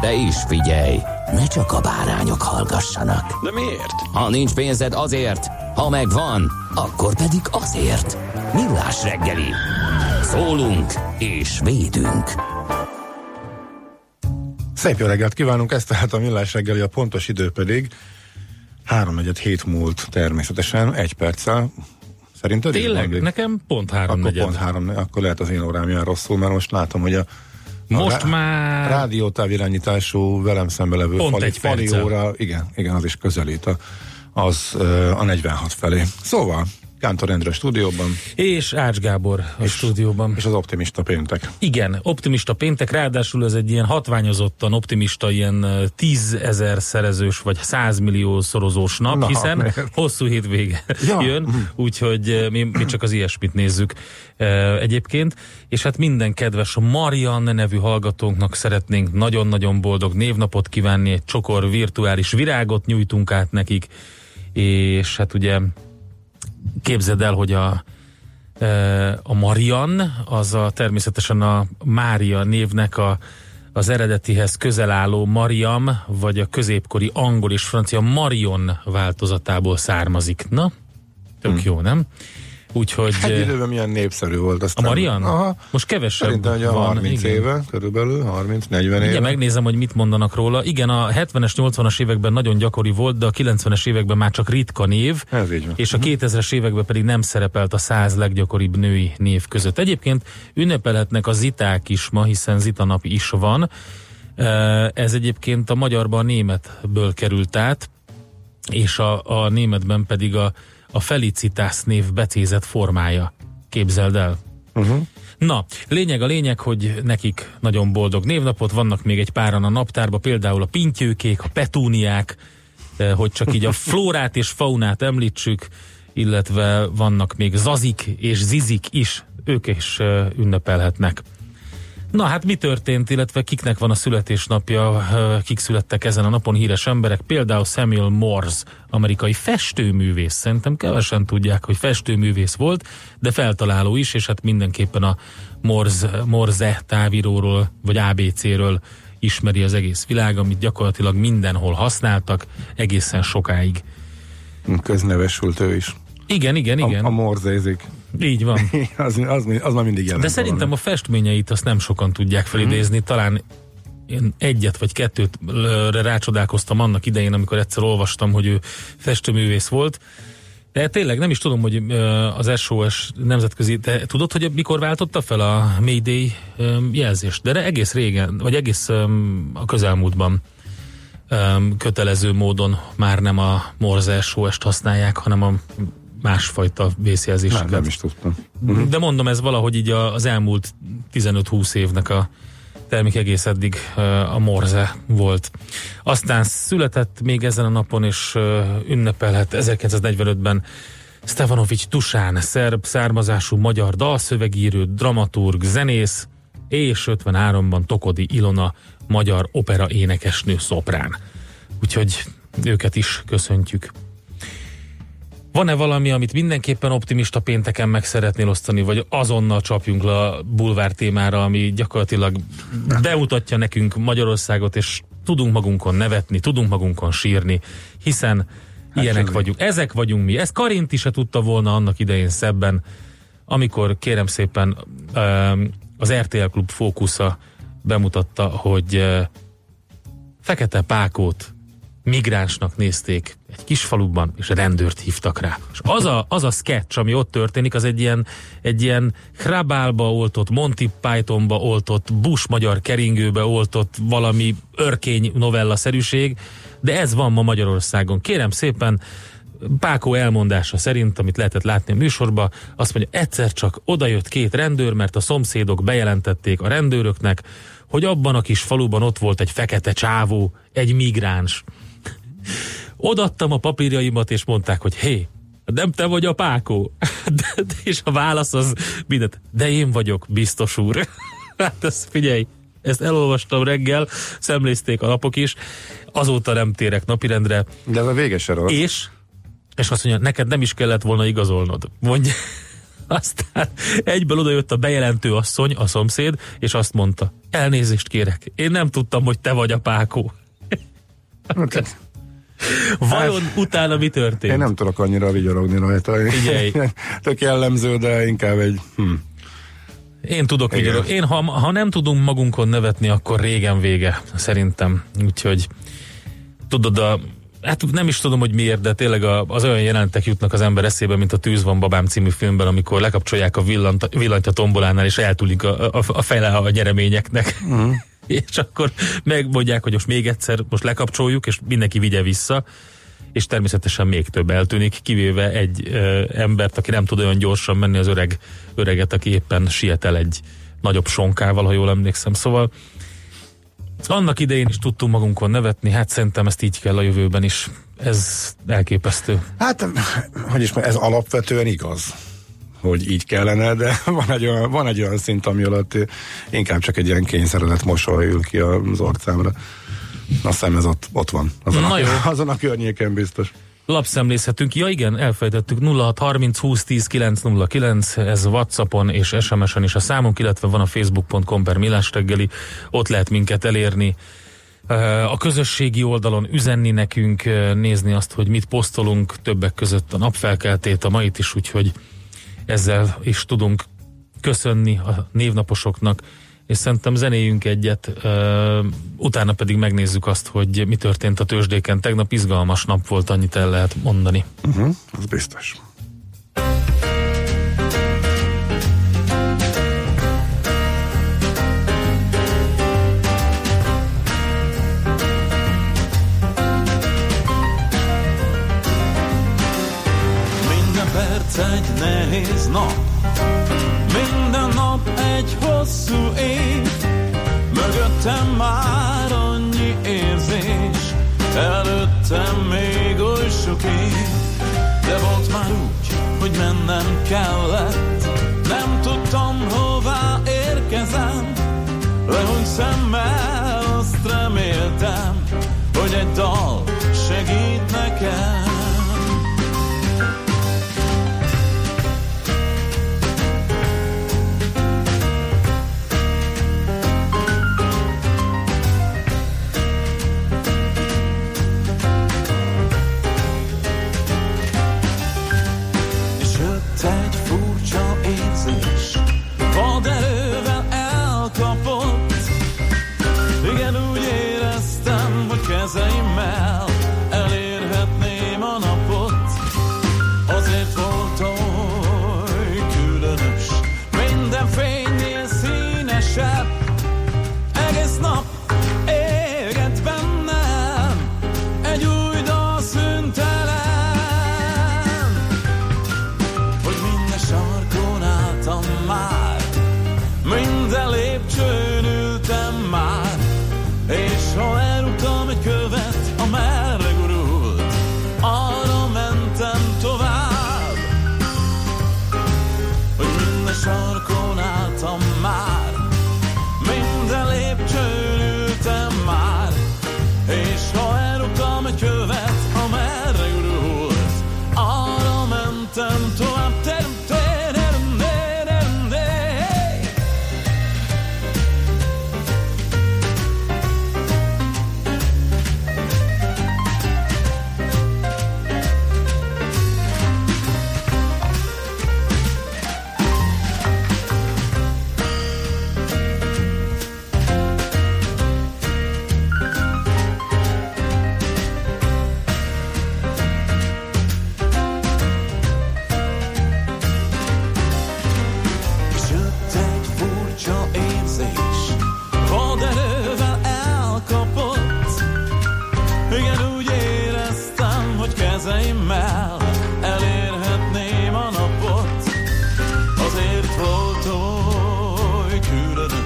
De is figyelj, ne csak a bárányok hallgassanak. De miért? Ha nincs pénzed azért, ha megvan, akkor pedig azért. Millás reggeli. Szólunk és védünk. Szép jó reggelt kívánunk, ez tehát a millás reggeli, a pontos idő pedig 3 hét múlt természetesen, egy perccel. Szerinted? Tényleg? Nekem pont három Akkor pont három, akkor lehet az én órám jár rosszul, mert most látom, hogy a Most a már rádiótávirányítású velem szembe levő Pont fali, egy fali óra, igen, igen, az is közelít a, az a 46 felé. Szóval, Kántor Endre stúdióban, és Ács Gábor a És- stúdióban. és az optimista péntek. Igen, optimista péntek, ráadásul ez egy ilyen hatványozottan optimista, ilyen tízezer szerezős vagy százmillió szorozós nap, Na, hiszen miért? hosszú hétvége Ja. jön, úgyhogy eh, mi, mi csak az ilyesmit nézzük egyébként. És hát minden kedves Marianne nevű hallgatónknak szeretnénk nagyon-nagyon boldog névnapot kívánni, egy csokor virtuális virágot nyújtunk át nekik, és hát ugye képzeld el, hogy a e, a Marian, az a természetesen a Mária névnek a, az eredetihez közel álló Mariam, vagy a középkori angol és francia Marion változatából származik. Na, tök jó, nem? Úgyhogy Egy e, időben milyen népszerű volt. a Aztán, Marian? Aha, Most kevesebb Szerintem, hogy a van. 30 igen. éve, körülbelül 30-40 éve. Igen, megnézem, hogy mit mondanak róla. Igen, a 70-es, 80-as években nagyon gyakori volt, de a 90-es években már csak ritka név. Ez így van. És a 2000-es években pedig nem szerepelt a száz leggyakoribb női név között. Egyébként ünnepelhetnek a ziták is ma, hiszen zita nap is van. Eh, Ez egyébként a magyarban a németből került át, és a, a németben pedig a, a Felicitas név becézett formája. Képzeld el. Uh-huh. Na, lényeg a lényeg, hogy nekik nagyon boldog névnapot, vannak még egy páran a naptárba, például a pintyőkék, a petúniák, eh, hogy csak így a flórát és faunát említsük, illetve vannak még zazik és zizik is, ők is eh, ünnepelhetnek. Na hát mi történt, illetve kiknek van a születésnapja, kik születtek ezen a napon híres emberek, például Samuel Morse, amerikai festőművész. Szerintem kevesen tudják, hogy festőművész volt, de feltaláló is, és hát mindenképpen a Morse, Morse távíróról, vagy ABC-ről ismeri az egész világ, amit gyakorlatilag mindenhol használtak, egészen sokáig. Köznevesült ő is. Igen, igen, igen. A, a morzézik. Így van. az, az, az már mindig jelent De szerintem valami. a festményeit azt nem sokan tudják felidézni, talán én egyet vagy kettőt rácsodálkoztam annak idején, amikor egyszer olvastam, hogy ő festőművész volt. De tényleg nem is tudom, hogy az SOS nemzetközi, te tudod, hogy mikor váltotta fel a Mayday jelzést? De egész régen, vagy egész a közelmúltban kötelező módon már nem a Morse SOS-t használják, hanem a másfajta Nem, vészjelzéseket. nem is tudtam. De mondom, ez valahogy így az elmúlt 15-20 évnek a termék egész eddig a Morze volt. Aztán született még ezen a napon, és ünnepelhet 1945-ben Stefanovics Tusán, szerb származású magyar dalszövegírő, dramaturg, zenész, és 53-ban Tokodi Ilona, magyar opera énekesnő, szoprán. Úgyhogy őket is köszöntjük. Van-e valami, amit mindenképpen optimista pénteken meg szeretnél osztani, vagy azonnal csapjunk le a bulvár témára, ami gyakorlatilag bemutatja nekünk Magyarországot, és tudunk magunkon nevetni, tudunk magunkon sírni, hiszen hát ilyenek vagyunk. Ezek vagyunk mi. Ezt Karinti se tudta volna annak idején szebben, amikor kérem szépen az RTL Klub fókusza bemutatta, hogy ö, Fekete Pákót migránsnak nézték egy kis faluban, és rendőrt hívtak rá. És az a, az a sketch, ami ott történik, az egy ilyen, egy ilyen Hrabálba oltott, Monty Pythonba oltott, Bush magyar keringőbe oltott valami örkény novella-szerűség, de ez van ma Magyarországon. Kérem szépen, Pákó elmondása szerint, amit lehetett látni a műsorba, azt mondja, egyszer csak odajött két rendőr, mert a szomszédok bejelentették a rendőröknek, hogy abban a kis faluban ott volt egy fekete csávó, egy migráns. Odattam a papírjaimat, és mondták, hogy hé, nem te vagy a Pákó? De, de, és a válasz az mindent, de én vagyok, biztos úr. hát ezt figyelj, ezt elolvastam reggel, szemlézték a napok is, azóta nem térek napirendre. De ez a véges rossz. És, és azt mondja, neked nem is kellett volna igazolnod. Mondja, aztán egyből odajött a bejelentő asszony, a szomszéd, és azt mondta, elnézést kérek, én nem tudtam, hogy te vagy a Pákó. Hát, Vajon utána mi történt? én nem tudok annyira vigyorogni rajta. Figyelj. Tök jellemző, de inkább egy... Hm. Én tudok vigyorogni. Én, ha, ha nem tudunk magunkon nevetni, akkor régen vége, szerintem. Úgyhogy tudod, a, hát nem is tudom, hogy miért, de tényleg az olyan jelentek jutnak az ember eszébe, mint a Tűz van babám című filmben, amikor lekapcsolják a villant, villanyt a tombolánál, és eltúlik a, a, a fele a nyereményeknek. Uh-huh. és akkor megmondják, hogy most még egyszer, most lekapcsoljuk, és mindenki vigye vissza, és természetesen még több eltűnik, kivéve egy ö, embert, aki nem tud olyan gyorsan menni, az öreg öreget, aki éppen siet el egy nagyobb sonkával, ha jól emlékszem. Szóval annak idején is tudtunk magunkon nevetni, hát szerintem ezt így kell a jövőben is. Ez elképesztő. Hát, hogy is mondjam, ez alapvetően igaz hogy így kellene, de van egy olyan, van egy olyan szint, ami alatt inkább csak egy ilyen kényszeredett mosoly ül ki az orcámra. Azt hiszem ez ott, ott van. Azon, Na a, jó. azon a környéken biztos. Lapszemlézhetünk. Ja igen, elfejtettük 0630 20 10 909, ez Whatsappon és SMS-en is a számunk, illetve van a facebook.com per reggeli, ott lehet minket elérni. Uh, A közösségi oldalon üzenni nekünk, uh, nézni azt, hogy mit posztolunk, többek között a napfelkeltét, a mait is, úgyhogy ezzel is tudunk köszönni a névnaposoknak, és szerintem zenéjünk egyet, utána pedig megnézzük azt, hogy mi történt a tőzsdéken. Tegnap izgalmas nap volt, annyit el lehet mondani. Uh-huh, az biztos. Egy nehéz nap, minden nap egy hosszú év. Mögöttem már annyi érzés, előttem még oly sok év. De volt már úgy, hogy mennem kellett, nem tudtam hová érkezem. Lehúny szemmel azt reméltem, hogy egy dal segít nekem. to the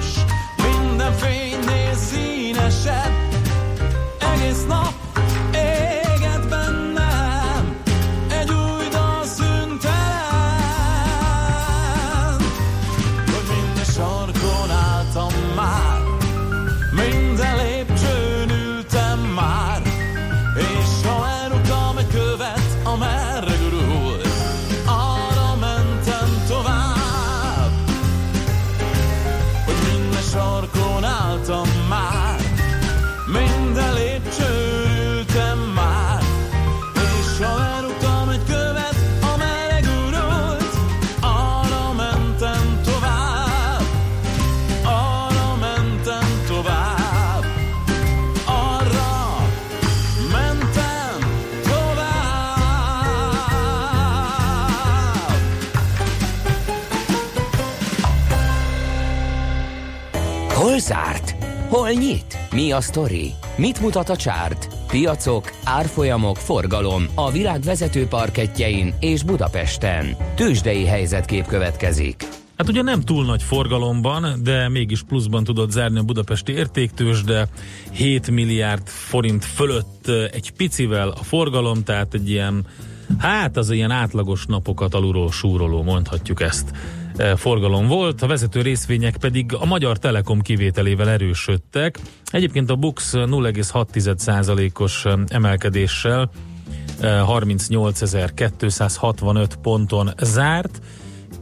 Hol nyit? Mi a sztori? Mit mutat a csárt? Piacok, árfolyamok, forgalom a világ vezető parketjein és Budapesten. Tősdei helyzetkép következik. Hát ugye nem túl nagy forgalomban, de mégis pluszban tudott zárni a budapesti értéktős, de 7 milliárd forint fölött egy picivel a forgalom, tehát egy ilyen, hát az ilyen átlagos napokat alulról súroló, mondhatjuk ezt forgalom volt, a vezető részvények pedig a Magyar Telekom kivételével erősödtek. Egyébként a Bux 0,6%-os emelkedéssel 38.265 ponton zárt,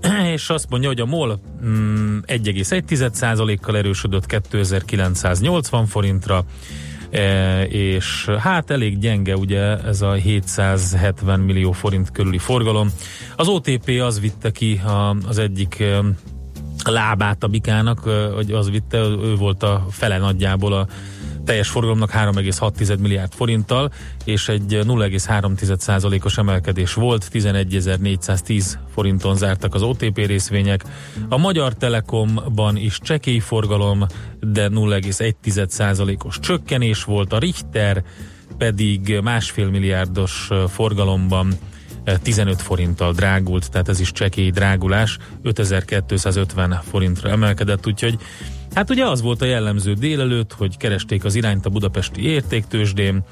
és azt mondja, hogy a MOL 1,1%-kal mm, erősödött 2980 forintra, e, és hát elég gyenge ugye ez a 770 millió forint körüli forgalom. Az OTP az vitte ki az egyik e, lábát a bikának, hogy az vitte, ő volt a fele nagyjából a teljes forgalomnak 3,6 milliárd forinttal, és egy 0,3%-os emelkedés volt, 11.410 forinton zártak az OTP részvények. A Magyar Telekomban is csekély forgalom, de 0,1%-os csökkenés volt, a Richter pedig másfél milliárdos forgalomban 15 forinttal drágult, tehát ez is csekély drágulás, 5250 forintra emelkedett, úgyhogy Hát ugye az volt a jellemző délelőtt, hogy keresték az irányt a budapesti értéktősdén,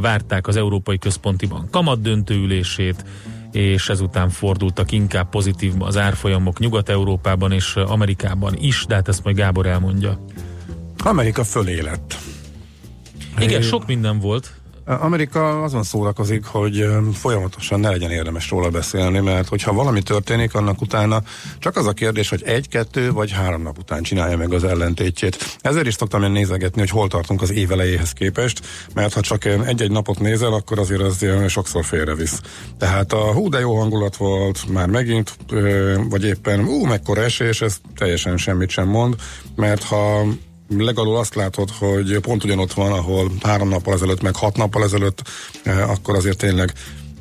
várták az Európai Központi Bank kamat döntőülését, és ezután fordultak inkább pozitívba az árfolyamok Nyugat-Európában és Amerikában is, de hát ezt majd Gábor elmondja. Amerika fölé lett. Igen, sok minden volt. Amerika azon szórakozik, hogy folyamatosan ne legyen érdemes róla beszélni, mert hogyha valami történik, annak utána csak az a kérdés, hogy egy, kettő vagy három nap után csinálja meg az ellentétjét. Ezért is szoktam én nézegetni, hogy hol tartunk az évelejéhez képest, mert ha csak egy-egy napot nézel, akkor azért az sokszor félrevisz. Tehát a hú, de jó hangulat volt, már megint, vagy éppen ú, mekkora esés, ez teljesen semmit sem mond, mert ha legalább azt látod, hogy pont ugyanott van, ahol három nappal ezelőtt, meg hat nappal ezelőtt, eh, akkor azért tényleg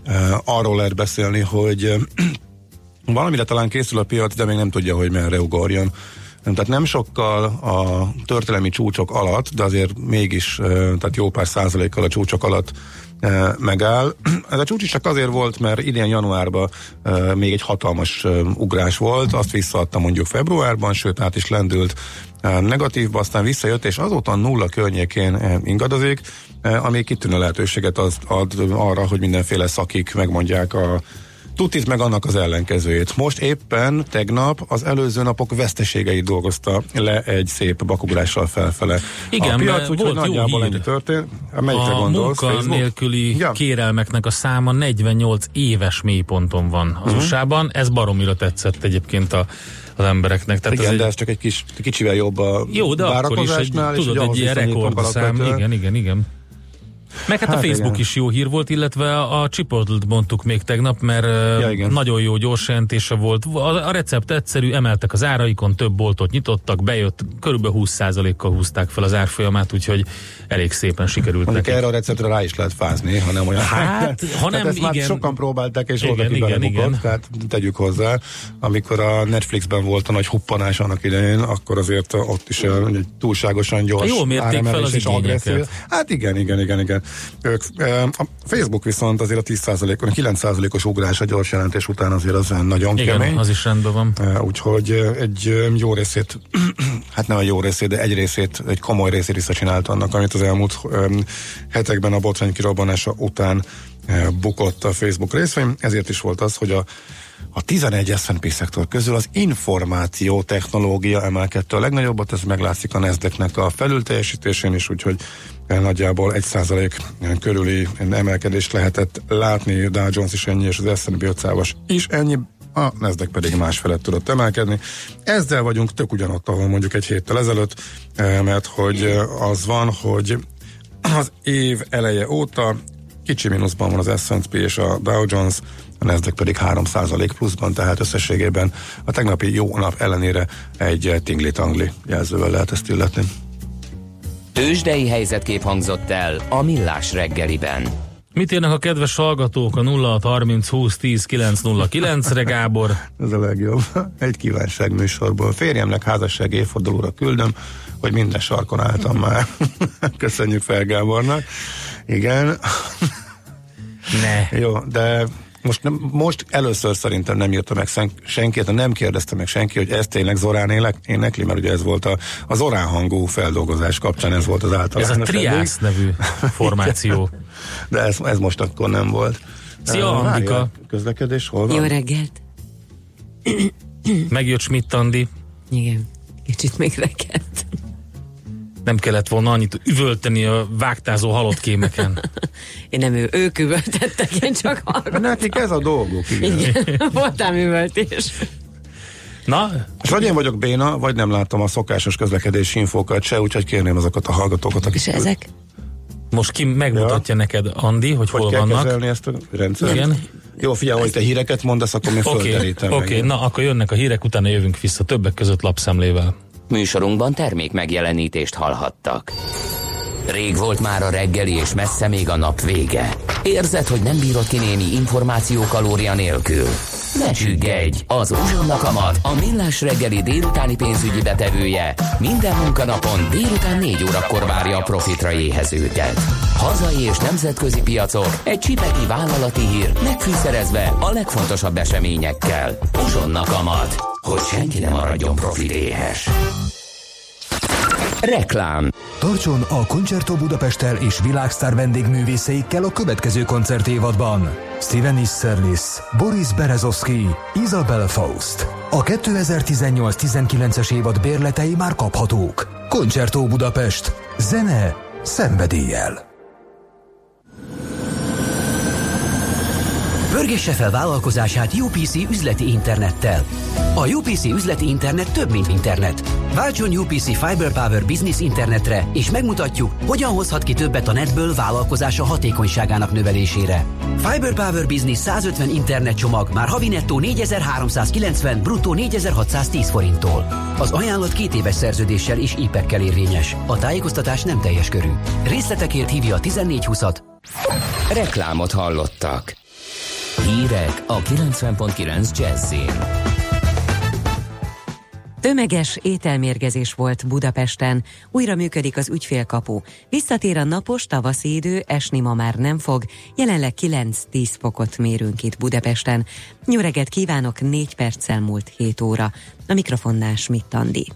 eh, arról lehet beszélni, hogy eh, valamire talán készül a piac, de még nem tudja, hogy merre ugorjon. Tehát nem sokkal a történelmi csúcsok alatt, de azért mégis, tehát jó pár százalékkal a csúcsok alatt megáll. Ez a csúcs is csak azért volt, mert idén januárban még egy hatalmas ugrás volt, azt visszaadta mondjuk februárban, sőt át is lendült negatívba, aztán visszajött, és azóta nulla környékén ingadozik, ami kitűnő lehetőséget az ad arra, hogy mindenféle szakik megmondják a tutit meg annak az ellenkezőjét. Most éppen tegnap az előző napok veszteségeit dolgozta le egy szép bakugrással felfele. Igen, a piac, úgy, volt nagyjából ennyi történt. Melyikre a gondolsz? munka nélküli ja. kérelmeknek a száma 48 éves mélyponton van az uh-huh. USA-ban. Ez baromira tetszett egyébként a az embereknek. Tehát igen, ez de egy... ez csak egy kis, kicsivel jobb a Jó, de akkor is egy, tudod, egy ilyen rekordszám. Igen, igen, igen. Meg hát, hát a Facebook igen. is jó hír volt, illetve a chipotle mondtuk még tegnap, mert ja, nagyon jó gyors jelentése volt. A, a recept egyszerű, emeltek az áraikon, több boltot nyitottak, bejött, körülbelül 20%-kal húzták fel az árfolyamát, úgyhogy elég szépen sikerült Mondjuk erre a receptre rá is lehet fázni, ha nem olyan. Hát, ha nem, ezt igen. már sokan próbálták, és igen, voltak igen, igen. tehát tegyük hozzá. Amikor a Netflixben volt a nagy huppanás annak idején, akkor azért ott is túlságosan gyors Jól mérték fel az igényeket. Hát igen, igen, igen, igen. Ők, a Facebook viszont azért a 10%-on, a 9%-os ugrás a gyors jelentés után azért az nagyon Igen, kemény. az is rendben van. Úgyhogy egy jó részét, hát nem egy jó részét, de egy részét, egy komoly részét visszacsinált annak, amit az elmúlt hetekben a botrány kirobbanása után bukott a Facebook részvény. Ezért is volt az, hogy a a 11 S&P szektor közül az információ technológia emelkedte a legnagyobbat, ez meglátszik a nasdaq a felülteljesítésén is, úgyhogy nagyjából 1% körüli emelkedést lehetett látni, Dow Jones is ennyi, és az S&P 500 is ennyi, a Nasdaq pedig más felett tudott emelkedni. Ezzel vagyunk tök ugyanott, ahol mondjuk egy héttel ezelőtt, eh, mert hogy eh, az van, hogy az év eleje óta kicsi mínuszban van az S&P és a Dow Jones, a Nasdaq pedig 3% pluszban, tehát összességében a tegnapi jó nap ellenére egy tingli-tangli jelzővel lehet ezt illetni. Tőzsdei helyzetkép hangzott el a Millás reggeliben. Mit írnak a kedves hallgatók a 0630 20 10 909-re, Gábor? Ez a legjobb. Egy kívánság műsorból. Férjemnek házasság évfordulóra küldöm, hogy minden sarkon álltam már. Köszönjük fel Gábornak. Igen. Ne. Jó, de most, nem, most először szerintem nem írta meg senki, nem kérdezte meg senki, hogy ez tényleg Zorán élek, énekli, mert ugye ez volt a, a Zorán hangú feldolgozás kapcsán, ez volt az általános. Ez a Triász nevű formáció. De ez, ez most akkor nem volt. Szia, uh, Andika! Közlekedés, hol van? Jó reggelt! Megjött Schmidt Andi. Igen, kicsit még reggelt. Nem kellett volna annyit üvölteni a vágtázó halott kémeken. Én nem ő, ők üvöltettek, én csak hallgattam. Nekik ez a dolguk, igen. igen. Voltám üvöltés. Na? És vagy én vagyok béna, vagy nem látom a szokásos közlekedési infókat se, úgyhogy kérném azokat a hallgatókat, akik... És ezek? Most ki megmutatja ja. neked, Andi, hogy, hogy hol kell vannak. kezelni ezt a rendszert? Igen. Jó, figyelj, hogy te híreket mondasz, akkor mi Oké, földerítem. okay, okay. na akkor jönnek a hírek, utána jövünk vissza többek között lapszemlével. Műsorunkban termék megjelenítést hallhattak. Rég volt már a reggeli, és messze még a nap vége. Érzed, hogy nem bírod ki némi információ kalória nélkül? Ne csüggedj! Az Uzsonnak a mat, a millás reggeli délutáni pénzügyi betevője minden munkanapon délután 4 órakor várja a profitra éhezőket. Hazai és nemzetközi piacok, egy csipeki vállalati hír, megfűszerezve a legfontosabb eseményekkel. Uzsonnak a mat, hogy senki ne maradjon profit éhes. Reklám Tartson a Concerto Budapesttel és világsztár vendégművészeikkel a következő koncertévadban. Steven Isserlis, Boris Berezovsky, Isabel Faust. A 2018-19-es évad bérletei már kaphatók. Concerto Budapest. Zene szenvedéllyel. Pörgesse fel vállalkozását UPC üzleti internettel. A UPC üzleti internet több, mint internet. Váltson UPC Fiber Power Business internetre, és megmutatjuk, hogyan hozhat ki többet a netből vállalkozása hatékonyságának növelésére. Fiber Power Business 150 internet csomag már havi nettó 4390, bruttó 4610 forinttól. Az ajánlat két éves szerződéssel és IPEC-kel érvényes. A tájékoztatás nem teljes körű. Részletekért hívja a 1420-at. Reklámot hallottak. Hírek a 90.9 Jazzin. Tömeges ételmérgezés volt Budapesten, újra működik az ügyfélkapu. Visszatér a napos tavaszi idő, esni ma már nem fog, jelenleg 9-10 fokot mérünk itt Budapesten. Nyöreget kívánok, 4 perccel múlt 7 óra. A mikrofonnál Schmidt Andi.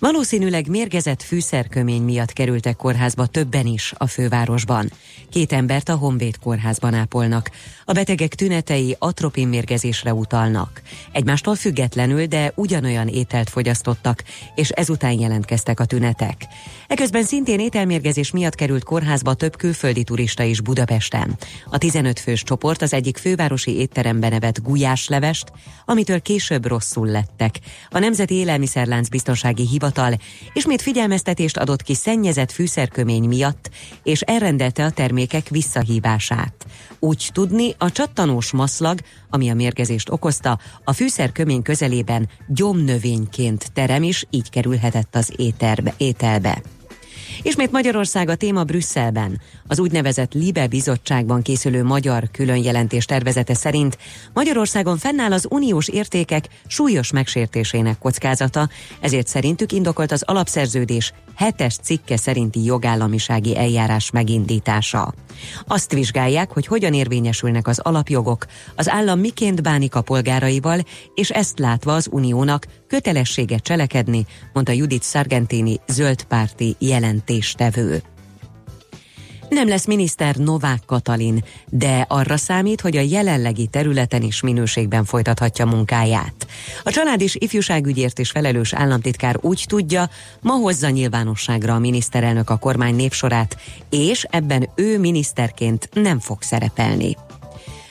Valószínűleg mérgezett fűszerkömény miatt kerültek kórházba többen is a fővárosban. Két embert a Honvéd kórházban ápolnak. A betegek tünetei atropin mérgezésre utalnak. Egymástól függetlenül, de ugyanolyan ételt fogyasztottak, és ezután jelentkeztek a tünetek. Eközben szintén ételmérgezés miatt került kórházba több külföldi turista is Budapesten. A 15 fős csoport az egyik fővárosi étteremben evett gulyáslevest, amitől később rosszul lettek. A Nemzeti Élelmiszerlánc Biztonsági Hivatal ismét figyelmeztetést adott ki szennyezett fűszerkömény miatt, és elrendelte a termékek visszahívását. Úgy tudni, a csattanós maszlag, ami a mérgezést okozta, a fűszerkömény közelében gyomnövényként terem is, így kerülhetett az éterbe, ételbe. Ismét Magyarország a téma Brüsszelben. Az úgynevezett LIBE bizottságban készülő magyar különjelentés tervezete szerint Magyarországon fennáll az uniós értékek súlyos megsértésének kockázata, ezért szerintük indokolt az alapszerződés hetes cikke szerinti jogállamisági eljárás megindítása. Azt vizsgálják, hogy hogyan érvényesülnek az alapjogok, az állam miként bánik a polgáraival, és ezt látva az uniónak kötelessége cselekedni, mondta Judith Sargentini zöldpárti jelentéstevő. Nem lesz miniszter Novák Katalin, de arra számít, hogy a jelenlegi területen is minőségben folytathatja munkáját. A család és ifjúságügyért is felelős államtitkár úgy tudja, ma hozza nyilvánosságra a miniszterelnök a kormány népsorát, és ebben ő miniszterként nem fog szerepelni.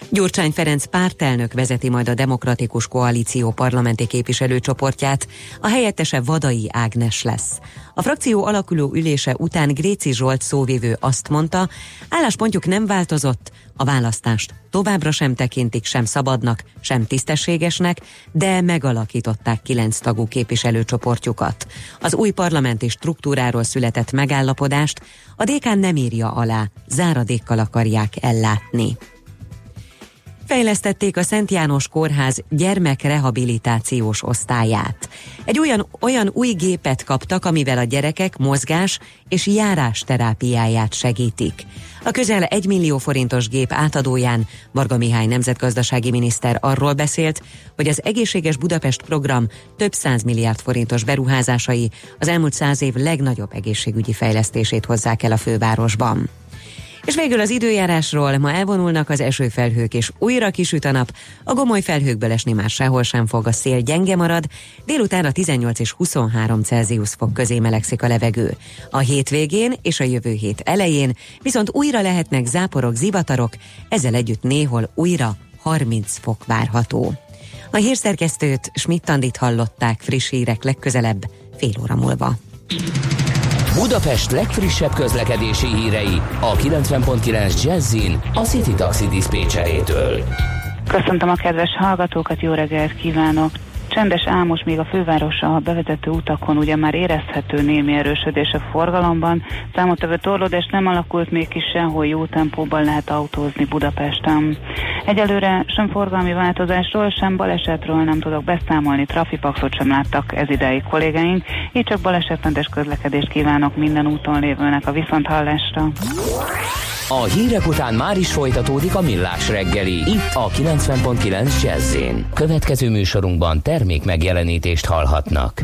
Gyurcsány Ferenc pártelnök vezeti majd a Demokratikus Koalíció parlamenti képviselőcsoportját, a helyettese Vadai Ágnes lesz. A frakció alakuló ülése után Gréci Zsolt szóvivő azt mondta, álláspontjuk nem változott, a választást továbbra sem tekintik sem szabadnak, sem tisztességesnek, de megalakították kilenc tagú képviselőcsoportjukat. Az új parlamenti struktúráról született megállapodást a DK nem írja alá, záradékkal akarják ellátni. Fejlesztették a Szent János Kórház gyermekrehabilitációs osztályát. Egy olyan, olyan új gépet kaptak, amivel a gyerekek mozgás és járás terápiáját segítik. A közel 1 millió forintos gép átadóján Varga Mihály nemzetgazdasági miniszter arról beszélt, hogy az Egészséges Budapest program több száz milliárd forintos beruházásai az elmúlt száz év legnagyobb egészségügyi fejlesztését hozzák el a fővárosban. És végül az időjárásról ma elvonulnak az esőfelhők, és újra kisüt a nap. A gomoly felhőkből esni már sehol sem fog, a szél gyenge marad, délután a 18 és 23 Celsius fok közé melegszik a levegő. A hétvégén és a jövő hét elején viszont újra lehetnek záporok, zivatarok, ezzel együtt néhol újra 30 fok várható. A hírszerkesztőt Schmidt-Tandit hallották friss hírek legközelebb, fél óra múlva. Budapest legfrissebb közlekedési hírei a 90.9 Jazzin a City Taxi Dispécsejétől. Köszöntöm a kedves hallgatókat, jó reggelt kívánok! Csendes Ámos még a fővárosa a bevezető utakon ugye már érezhető némi erősödés a forgalomban. Számottevő torlódás nem alakult még ki sehol jó tempóban lehet autózni Budapesten. Egyelőre sem forgalmi változásról, sem balesetről nem tudok beszámolni, trafipaxot sem láttak ez ideig kollégáink, így csak balesetmentes közlekedést kívánok minden úton lévőnek a viszonthallásra. A hírek után már is folytatódik a millás reggeli, itt a 90.9 jazz Következő műsorunkban termék megjelenítést hallhatnak.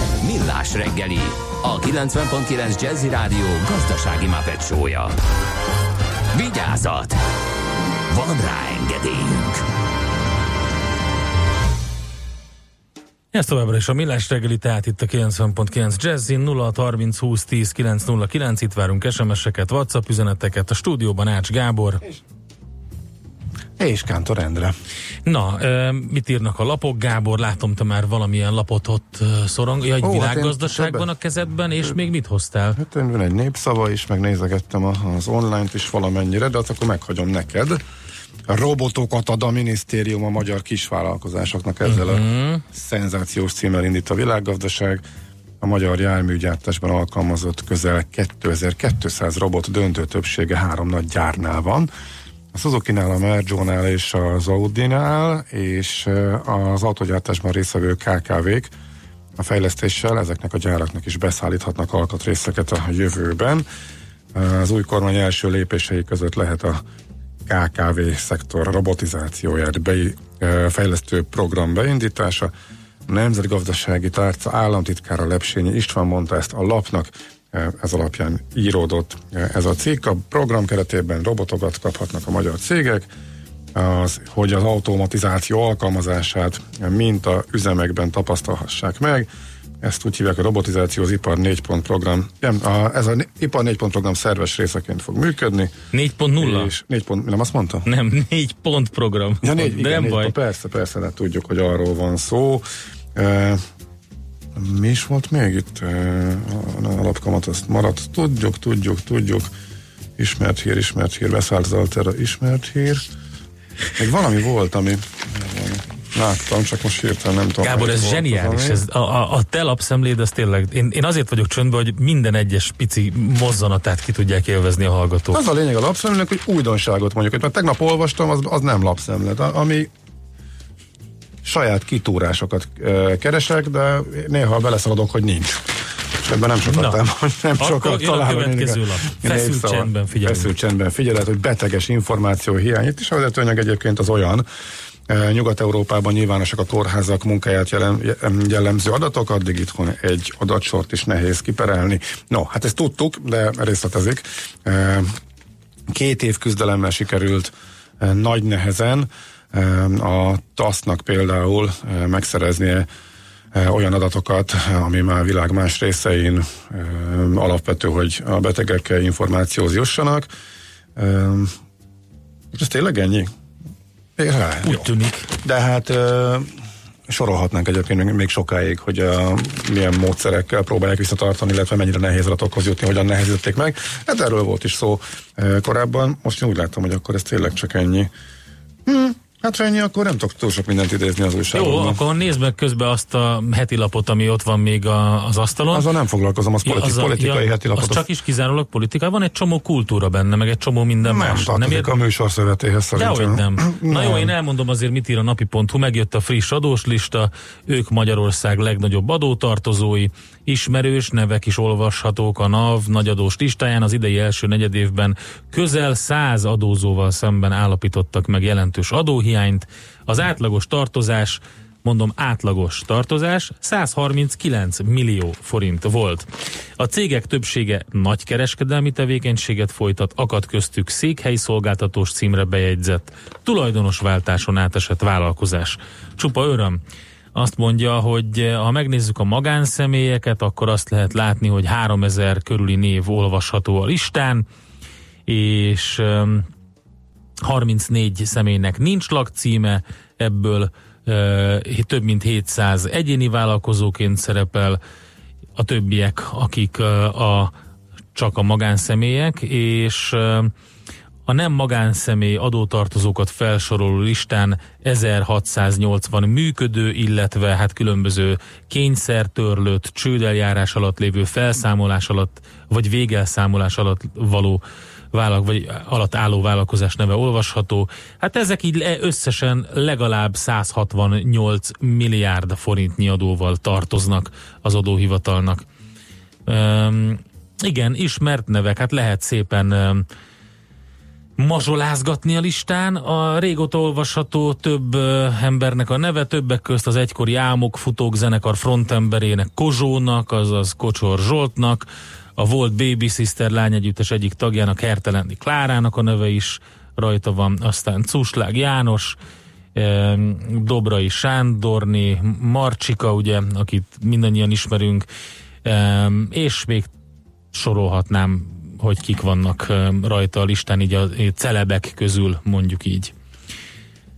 Millás reggeli, a 90.9 Jazzy Rádió gazdasági mapetsója. Vigyázat! Van rá engedélyünk! Ez továbbra is a Millás reggeli, tehát itt a 90.9 Jazzin 0630 20 10 909, itt várunk SMS-eket, WhatsApp üzeneteket, a stúdióban Ács Gábor. És, és Kántor Endre. Na, mit írnak a lapok? Gábor, látom, te már valamilyen lapot ott szorong. Ja, egy Ó, világgazdaságban hát a kezedben, és még mit hoztál? Hát én van egy népszava is, meg nézegettem az online-t is valamennyire, de azt akkor meghagyom neked robotokat ad a minisztérium a magyar kisvállalkozásoknak ezzel uh-huh. a mhm. szenzációs címmel indít a világgazdaság. A magyar járműgyártásban alkalmazott közel 2200 robot döntő többsége három nagy gyárnál van. A Suzuki-nál, a Merjo-nál és az Audi-nál, és az autogyártásban részvevő KKV-k a fejlesztéssel ezeknek a gyáraknak is beszállíthatnak alkatrészeket a jövőben. Az új kormány első lépései között lehet a KKV szektor robotizációját be, fejlesztő program beindítása. A Nemzetgazdasági Tárca államtitkára Lepsényi István mondta ezt a lapnak, ez alapján íródott ez a cikk. A program keretében robotokat kaphatnak a magyar cégek, az, hogy az automatizáció alkalmazását mint a üzemekben tapasztalhassák meg, ezt úgy hívják a robotizáció az ipar 4 pont program. Nem, a, ez a ipar 4 pont program szerves részeként fog működni. 4.0? És 4 pont, nem azt mondta? Nem, 4 pont program. Ja, 4, de igen, nem 4 baj. Pont, persze, persze, de tudjuk, hogy arról van szó. Mi is volt még itt? E, alapkamat azt maradt. Tudjuk, tudjuk, tudjuk. Ismert hír, ismert hír, beszállt az Altera, ismert hír. Még valami volt, ami Láttam, csak most hirtelen nem tudom. Gábor, ez zseniális. Ez, a, a, a te lapszemléd, ez tényleg, én, én azért vagyok csöndben, hogy minden egyes pici mozzanatát ki tudják élvezni a hallgatók. Az a lényeg a lapszemlének, hogy újdonságot mondjuk. Mert tegnap olvastam, az, az nem lapszemlet, ami saját kitúrásokat keresek, de néha beleszaladok, hogy nincs. És ebben nem sokat, Na, nem, nem sokat találom. A következő lap. Feszült csendben figyelünk. Feszült csendben figyeled, hogy beteges információ hiány. Itt is a vezetőanyag egyébként az olyan, Nyugat-Európában nyilvánosak a kórházak munkáját jellemző adatok, addig itthon egy adatsort is nehéz kiperelni. No, hát ezt tudtuk, de részletezik. Két év küzdelemmel sikerült nagy nehezen a TASZ-nak például megszereznie olyan adatokat, ami már világ más részein alapvető, hogy a betegek információhoz jussanak. És ez tényleg ennyi? Ja, Úgy jó. tűnik. De hát sorolhatnánk egyébként még sokáig, hogy uh, milyen módszerekkel próbálják visszatartani, illetve mennyire nehéz adatokhoz jutni, hogyan nehezítették meg. Hát erről volt is szó korábban. Most én úgy látom, hogy akkor ez tényleg csak ennyi. Hmm. Hát ennyi, akkor nem tudok túl sok mindent idézni az újságokban. Jó, akkor nézd meg közben azt a heti lapot, ami ott van még a, az asztalon. Azzal nem foglalkozom, az, politi- az a, politikai ja, heti lapot. Az, az csak is kizárólag politika. Van egy csomó kultúra benne, meg egy csomó minden nem, más. Nem ér... a műsorszövetéhez szerintem. Dehogy nem. Na jó, én elmondom azért, mit ír a napi.hu. Megjött a friss adós lista, ők Magyarország legnagyobb adótartozói, ismerős nevek is olvashatók a NAV nagyadós listáján. Az idei első negyedévben közel száz adózóval szemben állapítottak meg jelentős adóhiányt. Az átlagos tartozás mondom átlagos tartozás 139 millió forint volt. A cégek többsége nagy kereskedelmi tevékenységet folytat, akad köztük székhelyi szolgáltatós címre bejegyzett, tulajdonosváltáson átesett vállalkozás. Csupa öröm. Azt mondja, hogy ha megnézzük a magánszemélyeket, akkor azt lehet látni, hogy 3000 körüli név olvasható a listán, és 34 személynek nincs lakcíme, ebből több mint 700 egyéni vállalkozóként szerepel, a többiek, akik a, csak a magánszemélyek, és a nem magánszemély adótartozókat felsoroló listán 1680 működő, illetve hát különböző kényszertörlött, csődeljárás alatt lévő felszámolás alatt, vagy végelszámolás alatt való vállalk, vagy alatt álló vállalkozás neve olvasható. Hát ezek így összesen legalább 168 milliárd forintnyi adóval tartoznak az adóhivatalnak. Üm, igen, ismert nevek, hát lehet szépen üm, mazsolázgatni a listán. A régóta olvasható több embernek a neve, többek közt az egykori Álmok futók zenekar frontemberének Kozsónak, azaz Kocsor Zsoltnak, a volt Baby Sister lányegyüttes egyik tagjának, Hertelendi Klárának a neve is rajta van, aztán Cuslág János, Dobrai Sándorni, Marcsika, ugye, akit mindannyian ismerünk, és még sorolhatnám, hogy kik vannak rajta a listán, így a celebek közül, mondjuk így.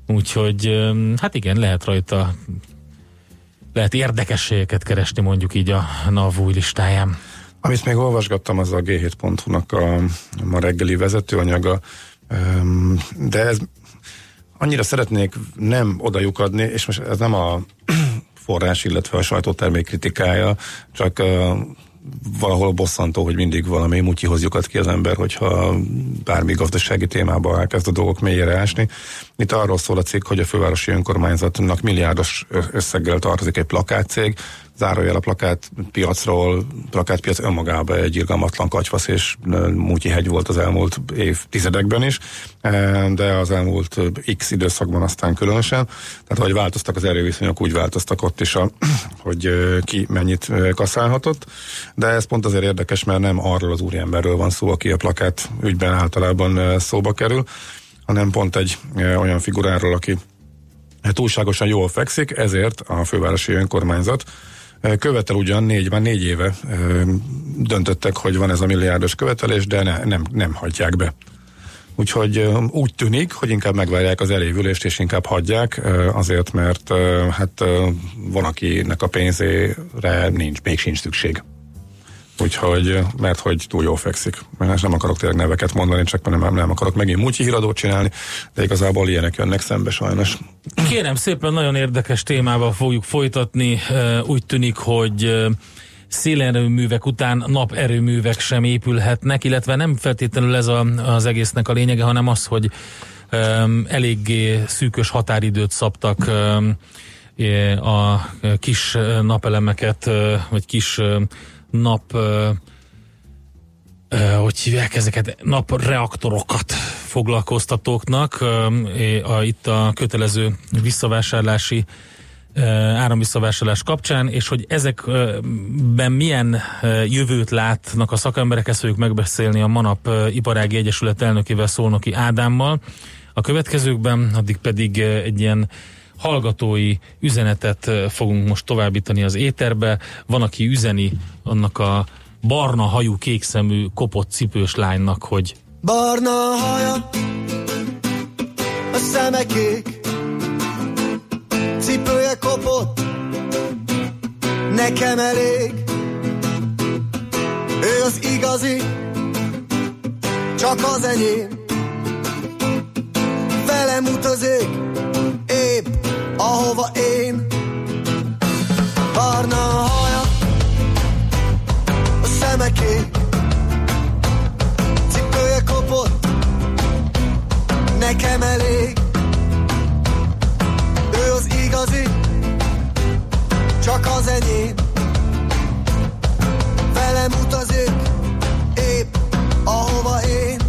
Úgyhogy, hát igen, lehet rajta lehet érdekességeket keresni mondjuk így a NAV új listáján. Amit még olvasgattam, az a G7.hu-nak a ma reggeli vezetőanyaga, de ez annyira szeretnék nem oda lyukadni, és most ez nem a forrás, illetve a sajtótermék kritikája, csak valahol bosszantó, hogy mindig valami mutyihoz lyukad ki az ember, hogyha bármi gazdasági témába elkezd a dolgok mélyére ásni. Itt arról szól a cikk, hogy a fővárosi önkormányzatnak milliárdos összeggel tartozik egy plakátcég, zárójel a plakát piacról, plakátpiac önmagában egy irgalmatlan kacsvasz és múltyi hegy volt az elmúlt évtizedekben is, de az elmúlt x időszakban aztán különösen. Tehát, ahogy változtak az erőviszonyok, úgy változtak ott is, a, hogy ki mennyit kaszálhatott. De ez pont azért érdekes, mert nem arról az úriemberről van szó, aki a plakát ügyben általában szóba kerül, hanem pont egy olyan figuráról, aki túlságosan jól fekszik, ezért a fővárosi önkormányzat Követel ugyan négy, már négy éve döntöttek, hogy van ez a milliárdos követelés, de ne, nem, nem hagyják be. Úgyhogy úgy tűnik, hogy inkább megvárják az elévülést, és inkább hagyják, azért, mert hát van, akinek a pénzére nincs, még sincs szükség. Úgyhogy, mert hogy túl jól fekszik. Mert nem akarok tényleg neveket mondani, csak nem, nem akarok megint múltyi híradót csinálni, de igazából ilyenek jönnek szembe sajnos. Kérem szépen, nagyon érdekes témával fogjuk folytatni. Úgy tűnik, hogy szélerőművek után naperőművek sem épülhetnek, illetve nem feltétlenül ez a, az egésznek a lényege, hanem az, hogy um, eléggé szűkös határidőt szabtak um, a kis napelemeket, vagy kis nap hogy hívják ezeket, napreaktorokat foglalkoztatóknak. Itt a kötelező visszavásárlási áramvisszavásárlás kapcsán, és hogy ezekben milyen jövőt látnak a szakemberek, ezt fogjuk megbeszélni a Manap Iparági Egyesület elnökével Szolnoki Ádámmal. A következőkben addig pedig egy ilyen hallgatói üzenetet fogunk most továbbítani az éterbe. Van, aki üzeni annak a barna hajú, kékszemű, kopott cipős lánynak, hogy Barna haja, a szeme kék, cipője kopott, nekem elég. Ő az igazi, csak az enyém. Velem utazik, ahova én. Barna haja, a szeme kék, cipője kopott, nekem elég. Ő az igazi, csak az enyém. Velem utazik, épp ahova én.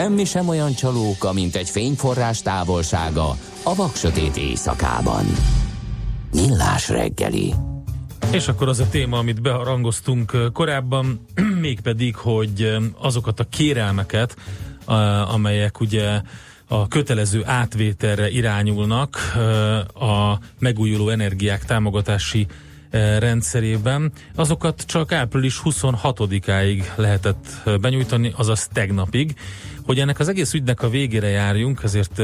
Semmi sem olyan csalóka, mint egy fényforrás távolsága a vaksötét éjszakában. Millás reggeli. És akkor az a téma, amit beharangoztunk korábban, mégpedig, hogy azokat a kérelmeket, amelyek ugye a kötelező átvételre irányulnak a megújuló energiák támogatási rendszerében, azokat csak április 26-áig lehetett benyújtani, azaz tegnapig. Hogy ennek az egész ügynek a végére járjunk, ezért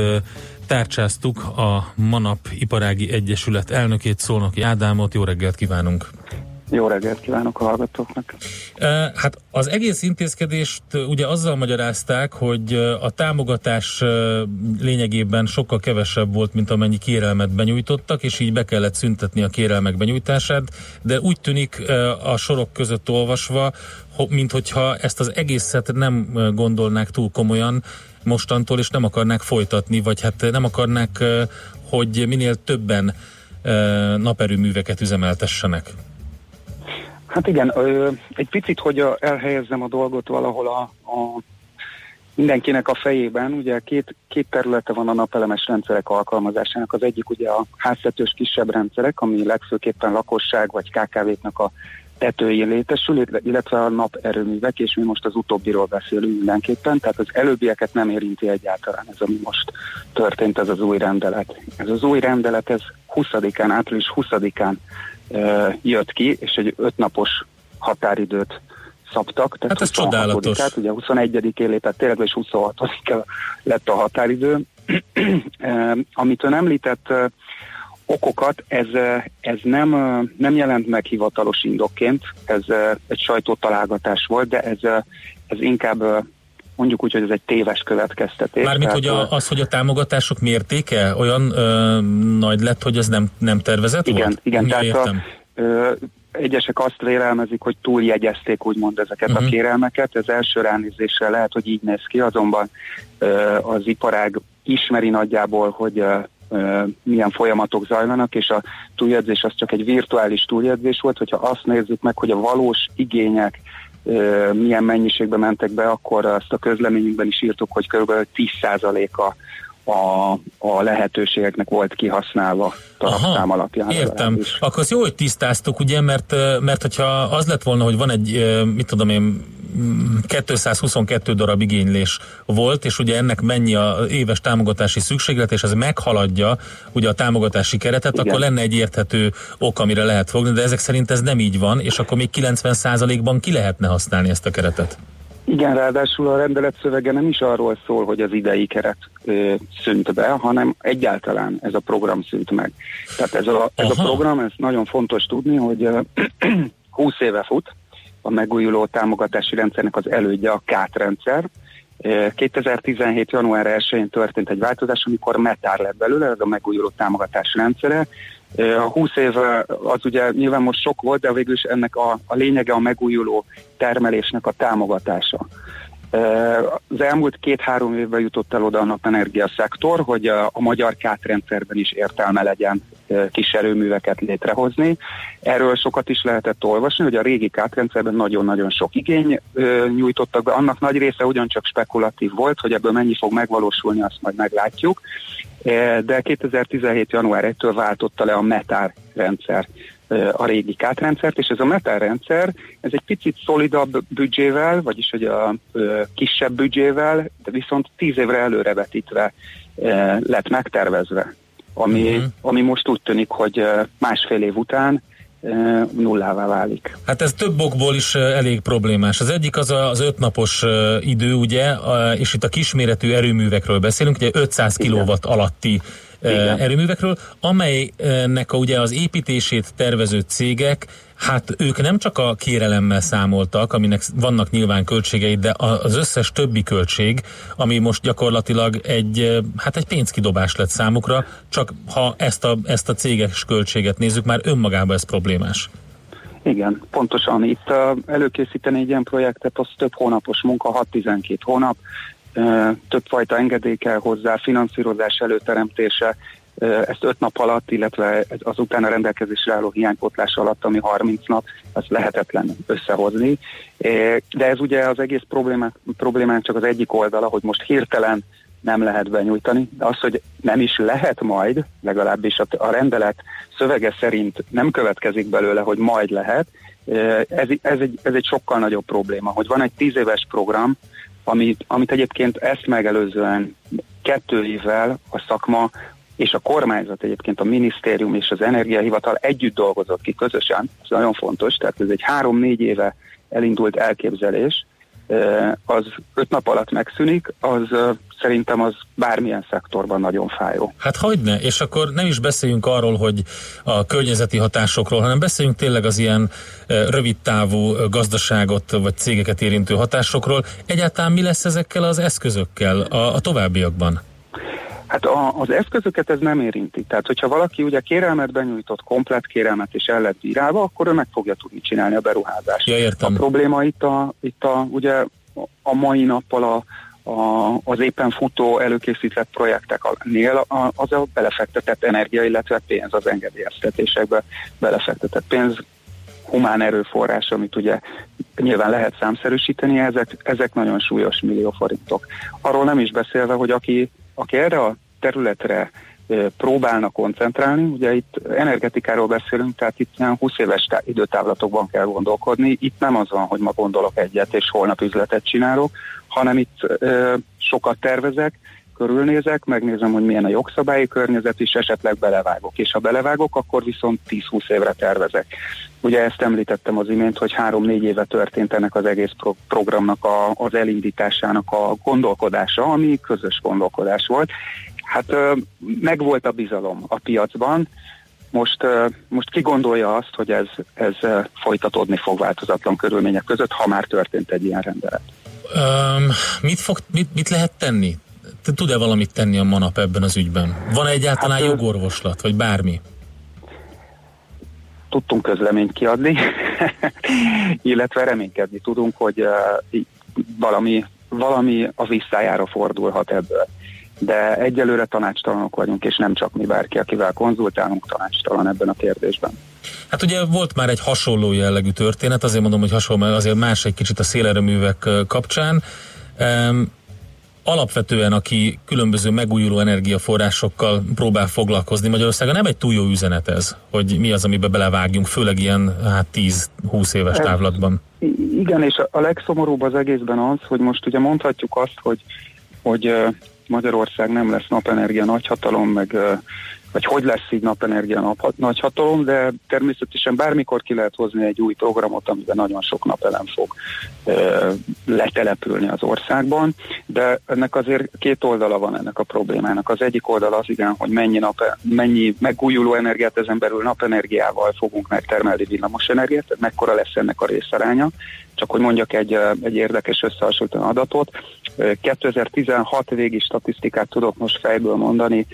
tárcsáztuk a Manap Iparági Egyesület elnökét, Szolnoki Ádámot. Jó reggelt kívánunk! Jó reggelt kívánok a hallgatóknak! Hát az egész intézkedést ugye azzal magyarázták, hogy a támogatás lényegében sokkal kevesebb volt, mint amennyi kérelmet benyújtottak, és így be kellett szüntetni a kérelmek benyújtását, de úgy tűnik a sorok között olvasva, mint hogyha ezt az egészet nem gondolnák túl komolyan mostantól, és nem akarnák folytatni, vagy hát nem akarnák, hogy minél többen naperőműveket üzemeltessenek. Hát igen, ö, egy picit, hogy elhelyezzem a dolgot valahol a, a mindenkinek a fejében, ugye két, két területe van a napelemes rendszerek alkalmazásának. Az egyik ugye a háztetős kisebb rendszerek, ami legfőképpen lakosság vagy KKV-knak a tetőjén létesül, illetve a naperőművek, és mi most az utóbbiról beszélünk mindenképpen, tehát az előbbieket nem érinti egyáltalán ez, ami most történt, ez az új rendelet. Ez az új rendelet, ez 20-án, április 20-án uh, jött ki, és egy ötnapos határidőt szabtak. Hát ez csodálatos. Hát ugye 21-én lépett tényleg, és 26-án lett a határidő. amit ön említett, okokat, ez, ez nem, nem jelent meg hivatalos indokként, ez egy sajtótalálgatás volt, de ez, ez inkább mondjuk úgy, hogy ez egy téves következtetés. Mármint, hogy a, az, hogy a támogatások mértéke olyan ö, nagy lett, hogy ez nem, nem tervezett igen, volt? Igen, Ja, tehát értem. A, ö, egyesek azt vélelmezik, hogy túljegyezték úgymond ezeket Mhm. uh-huh. a kérelmeket, ez első ránézésre lehet, hogy így néz ki, azonban ö, az iparág ismeri nagyjából, hogy ö, milyen folyamatok zajlanak, és a túljegyzés az csak egy virtuális túljegyzés volt, hogyha azt nézzük meg, hogy a valós igények milyen mennyiségben mentek be, akkor azt a közleményünkben is írtuk, hogy kb. 10%-a a, a lehetőségeknek volt kihasználva tartalmam alapján. Értem. Akkor az jó, hogy tisztáztuk, ugye, mert, mert hogyha az lett volna, hogy van egy, mit tudom én, mm, 222 darab igénylés volt, és ugye ennek mennyi a éves támogatási szükséglet, és ez meghaladja ugye a támogatási keretet, Igen. akkor lenne egy érthető ok, amire lehet fogni, de ezek szerint ez nem így van, és akkor még 90%-ban ki lehetne használni ezt a keretet. Igen, ráadásul a rendelet szövege nem is arról szól, hogy az idei keret ö, szűnt be, hanem egyáltalán ez a program szűnt meg. Tehát ez a, ez a program, ez nagyon fontos tudni, hogy ö, 20 éve fut, a megújuló támogatási rendszernek az elődje a KÁT rendszer. Ö, 2017. január 1-én történt egy változás, amikor metár lett belőle, ez a megújuló támogatási rendszere. A 20 év az ugye nyilván most sok volt, de végül is ennek a, a lényege a megújuló termelésnek a támogatása. Az elmúlt két-három évben jutott el oda a napenergia szektor, hogy a, magyar kátrendszerben is értelme legyen kis erőműveket létrehozni. Erről sokat is lehetett olvasni, hogy a régi kátrendszerben nagyon-nagyon sok igény nyújtottak be. Annak nagy része ugyancsak spekulatív volt, hogy ebből mennyi fog megvalósulni, azt majd meglátjuk. De 2017. január 1-től váltotta le a METÁR rendszer a régi kátrendszert, és ez a METÁR rendszer, ez egy picit szolidabb büdzsével, vagyis hogy a kisebb büdzsével, de viszont tíz évre előrevetítve lett megtervezve, ami, uh-huh. ami most úgy tűnik, hogy másfél év után nullává válik. Hát ez több okból is elég problémás. Az egyik az az ötnapos idő, ugye, és itt a kisméretű erőművekről beszélünk, ugye 500 kW alatti Igen. erőművekről, amelynek a, ugye az építését tervező cégek, hát ők nem csak a kérelemmel számoltak, aminek vannak nyilván költségei, de az összes többi költség, ami most gyakorlatilag egy, hát egy pénzkidobás lett számukra, csak ha ezt a, ezt a céges költséget nézzük, már önmagában ez problémás. Igen, pontosan. Itt uh, előkészíteni egy ilyen projektet, az több hónapos munka, 6-12 hónap, többfajta engedély kell hozzá, finanszírozás előteremtése, ezt 5 nap alatt, illetve az utána rendelkezésre álló hiánypotlás alatt, ami 30 nap, ez lehetetlen összehozni. De ez ugye az egész problémák, problémán csak az egyik oldala, hogy most hirtelen nem lehet benyújtani, de az, hogy nem is lehet majd, legalábbis a, rendelet szövege szerint nem következik belőle, hogy majd lehet, eh, ez, ez, egy, ez egy sokkal nagyobb probléma, hogy van egy tíz éves program, amit, amit egyébként ezt megelőzően kettő évvel a szakma és a kormányzat egyébként a minisztérium és az energiahivatal együtt dolgozott ki közösen, ez nagyon fontos, tehát ez egy három-négy éve elindult elképzelés, az öt nap alatt megszűnik, az szerintem az bármilyen szektorban nagyon fájó. Hát hogyne, és akkor nem is beszéljünk arról, hogy a környezeti hatásokról, hanem beszéljünk tényleg az ilyen rövidtávú gazdaságot vagy cégeket érintő hatásokról. Egyáltalán mi lesz ezekkel az eszközökkel a, a továbbiakban? Hát a, az eszközöket ez nem érinti. Tehát, hogyha valaki ugye kérelmet benyújtott, komplet kérelmet és el lett bírálva, akkor ő meg fogja tudni csinálni a beruházást. Ja, értem. A probléma itt a, itt a ugye a mai nappal a, a, az éppen futó előkészített projekteknél az a belefektetett energia, illetve pénz az engedélyeztetésekbe belefektetett pénz, humán erőforrás, amit ugye nyilván lehet számszerűsíteni, ezek, ezek nagyon súlyos millió forintok. Arról nem is beszélve, hogy aki, aki erre a területre próbálna koncentrálni, ugye itt energetikáról beszélünk, tehát itt ilyen 20 éves tá- időtávlatokban kell gondolkodni, itt nem az van, hogy ma gondolok egyet és holnap üzletet csinálok, hanem itt sokat tervezek, körülnézek, megnézem, hogy milyen a jogszabályi környezet, és esetleg belevágok. És ha belevágok, akkor viszont 10-20 évre tervezek. Ugye ezt említettem az imént, hogy három-négy éve történt ennek az egész pro- programnak a, az elindításának a gondolkodása, ami közös gondolkodás volt. Hát megvolt a bizalom a piacban, most, most ki gondolja azt, hogy ez, ez folytatódni fog változatlan körülmények között, ha már történt egy ilyen rendelet. Um, mit, fog, mit, mit lehet tenni? Tud-e valamit tenni a manap ebben az ügyben? Van egyáltalán Hát, jogorvoslat, vagy bármi? tudtunk közleményt kiadni, illetve reménykedni tudunk, hogy uh, valami, valami a visszájára fordulhat ebből. De egyelőre tanácstalanok vagyunk, és nem csak mi bárki, akivel konzultálunk, tanácstalan ebben a kérdésben. Hát ugye volt már egy hasonló jellegű történet, azért mondom, hogy hasonló, mert azért más egy kicsit a szélerőművek kapcsán. Um, alapvetően, aki különböző megújuló energiaforrásokkal próbál foglalkozni Magyarországon, nem egy túl jó üzenet ez, hogy mi az, amiben belevágjunk, főleg ilyen hát 10-20 éves távlatban. Igen, és a- legszomorúbb az egészben az, hogy most ugye mondhatjuk azt, hogy, hogy Magyarország nem lesz napenergia nagyhatalom, meg vagy hogy lesz így napenergia nap, nagyhatalom, de természetesen bármikor ki lehet hozni egy új programot, amiben nagyon sok napelem fog ö, letelepülni az országban, de ennek azért két oldala van ennek a problémának. Az egyik oldala az igen, hogy mennyi, nap, mennyi megújuló energiát ezen belül napenergiával fogunk megtermelni villamos energiát, tehát mekkora lesz ennek a részaránya. Csak hogy mondjak egy, egy érdekes összehasonlító adatot, Ö, 2016 végi statisztikát tudok most fejből mondani,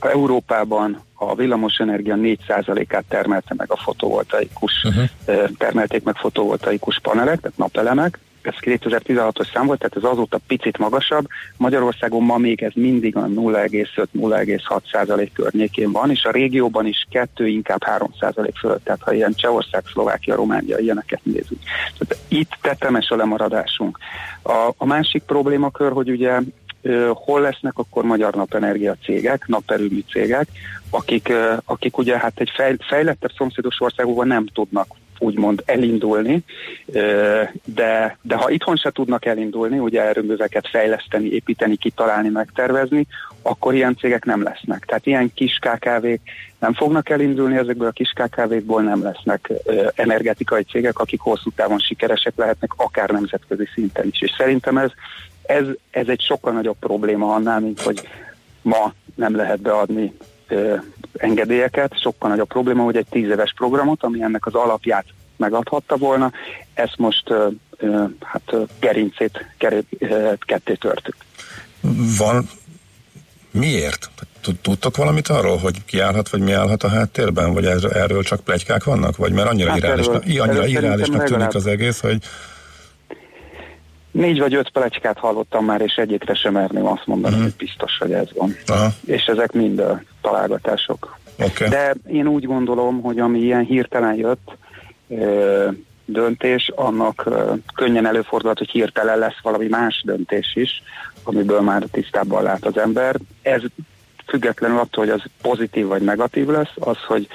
Európában a villamosenergia 4%-át termelte meg a fotovoltaikus, uh-huh. termelték meg fotovoltaikus panelek, tehát napelemek, ez 2016-os szám volt, tehát ez azóta picit magasabb. Magyarországon ma még ez mindig a 0,5-0,6 százalék környékén van, és a régióban is 2, inkább 3 százalék fölött, tehát ha ilyen Csehország, Szlovákia, Románia, ilyeneket nézünk. Tehát itt tetemes a lemaradásunk. A, a másik problémakör, hogy ugye hol lesznek akkor magyar napenergia cégek, naperőmű cégek, akik, akik ugye hát egy fej, fejlettebb szomszédos országokban nem tudnak úgymond elindulni, de, de ha itthon se tudnak elindulni, ugye erőműveket fejleszteni, építeni, kitalálni, megtervezni, akkor ilyen cégek nem lesznek. Tehát ilyen kis KKV-k nem fognak elindulni, ezekből a kis KKV-kból nem lesznek energetikai cégek, akik hosszú távon sikeresek lehetnek, akár nemzetközi szinten is. És szerintem ez, ez, ez egy sokkal nagyobb probléma annál, mint hogy ma nem lehet beadni ö, engedélyeket, sokkal nagyobb probléma, hogy egy tíz éves programot, ami ennek az alapját megadhatta volna, ezt most ö, ö, hát gerincét keré, ö, ketté törtük. Van miért? Tud- Tudtok valamit arról, hogy ki állhat, vagy mi állhat a háttérben? Vagy erről, csak plegykák vannak? Vagy mert annyira, Hát irreálisnak, erről- annyira irreálisnak tűnik az egész, hogy Négy vagy öt pelecskát hallottam már, és egyikre sem merném azt mondani, hogy biztos, hogy ez van. Aha. És ezek mind ö, találgatások. Okay. De én úgy gondolom, hogy ami ilyen hirtelen jött ö, döntés, annak ö, könnyen előfordulhat, hogy hirtelen lesz valami más döntés is, amiből már tisztában lát az ember. Ez függetlenül attól, hogy az pozitív vagy negatív lesz, az, hogy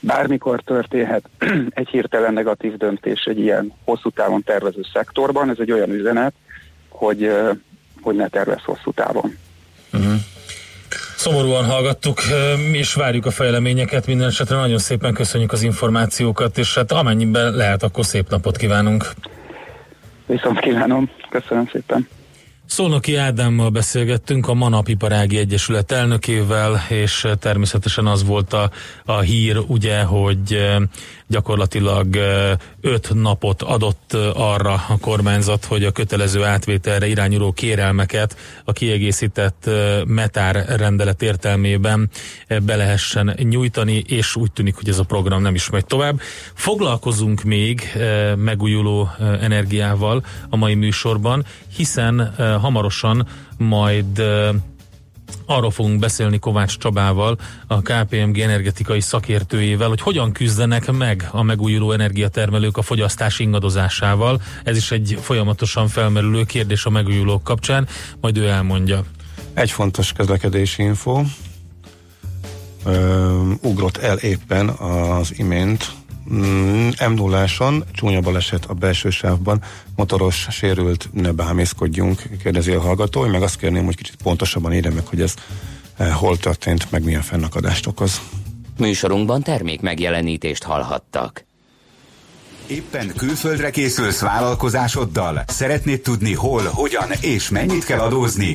bármikor történhet egy hirtelen negatív döntés egy ilyen hosszú távon tervező szektorban, ez egy olyan üzenet, hogy, hogy ne tervez hosszú távon. Szomorúan hallgattuk, és várjuk a fejleményeket. Minden esetre nagyon szépen köszönjük az információkat, és hát amennyiben lehet, akkor szép napot kívánunk. Viszont kívánom, köszönöm szépen. Szolnoki Ádámmal beszélgettünk, a Manap Iparági Egyesület elnökével, és természetesen az volt a, a hír, ugye, hogy gyakorlatilag öt napot adott arra a kormányzat, hogy a kötelező átvételre irányuló kérelmeket a kiegészített metár rendelet értelmében be lehessen nyújtani, és úgy tűnik, hogy ez a program nem is megy tovább. Foglalkozunk még megújuló energiával a mai műsorban, hiszen hamarosan majd arról fogunk beszélni Kovács Csabával, a KPMG energetikai szakértőjével, hogy hogyan küzdenek meg a megújuló energiatermelők a fogyasztás ingadozásával. Ez is egy folyamatosan felmerülő kérdés a megújulók kapcsán, majd ő elmondja. Egy fontos közlekedési info. Ugrott el éppen az imént m 0 csúnya baleset a belső sávban, motoros sérült, ne bámészkodjunk, kérdezi a hallgató, én meg azt kérném, hogy kicsit pontosabban írja meg, hogy ez eh, hol történt, meg milyen fennakadást okoz. Műsorunkban termék megjelenítést hallhattak. Éppen külföldre készülsz vállalkozásoddal? Szeretnéd tudni hol, hogyan és mennyit kell adózni?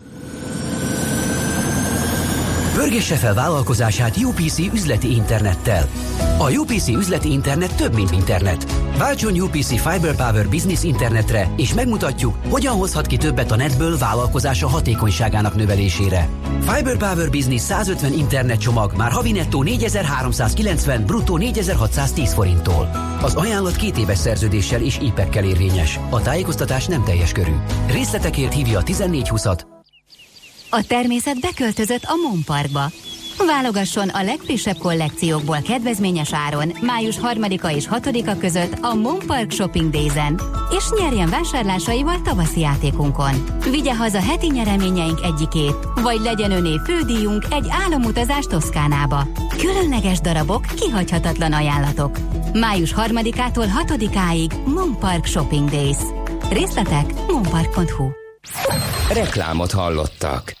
Pörgesse fel vállalkozását UPC üzleti internettel. A UPC üzleti internet több, mint internet. Váltson UPC Fiber Power Business internetre, és megmutatjuk, hogyan hozhat ki többet a netből vállalkozása hatékonyságának növelésére. Fiber Power Business 150 internet csomag már havi nettó 4390, bruttó 4610 forinttól. Az ajánlat két éves szerződéssel és IPEC-kel érvényes. A tájékoztatás nem teljes körű. Részletekért hívja a 1420-at A természet beköltözött a Mon Parkba. Válogasson a legfrissebb kollekciókból kedvezményes áron május 3-a és 6-a között a Mon Park Shopping Days-en, és nyerjen vásárlásaival tavaszi játékunkon. Vigye haza heti nyereményeink egyikét, vagy legyen öné fődíjunk egy álomutazás Toszkánába. Különleges darabok, kihagyhatatlan ajánlatok. Május 3-ától 6-áig Mon Park Shopping Days. Részletek monpark.hu Reklámot hallottak.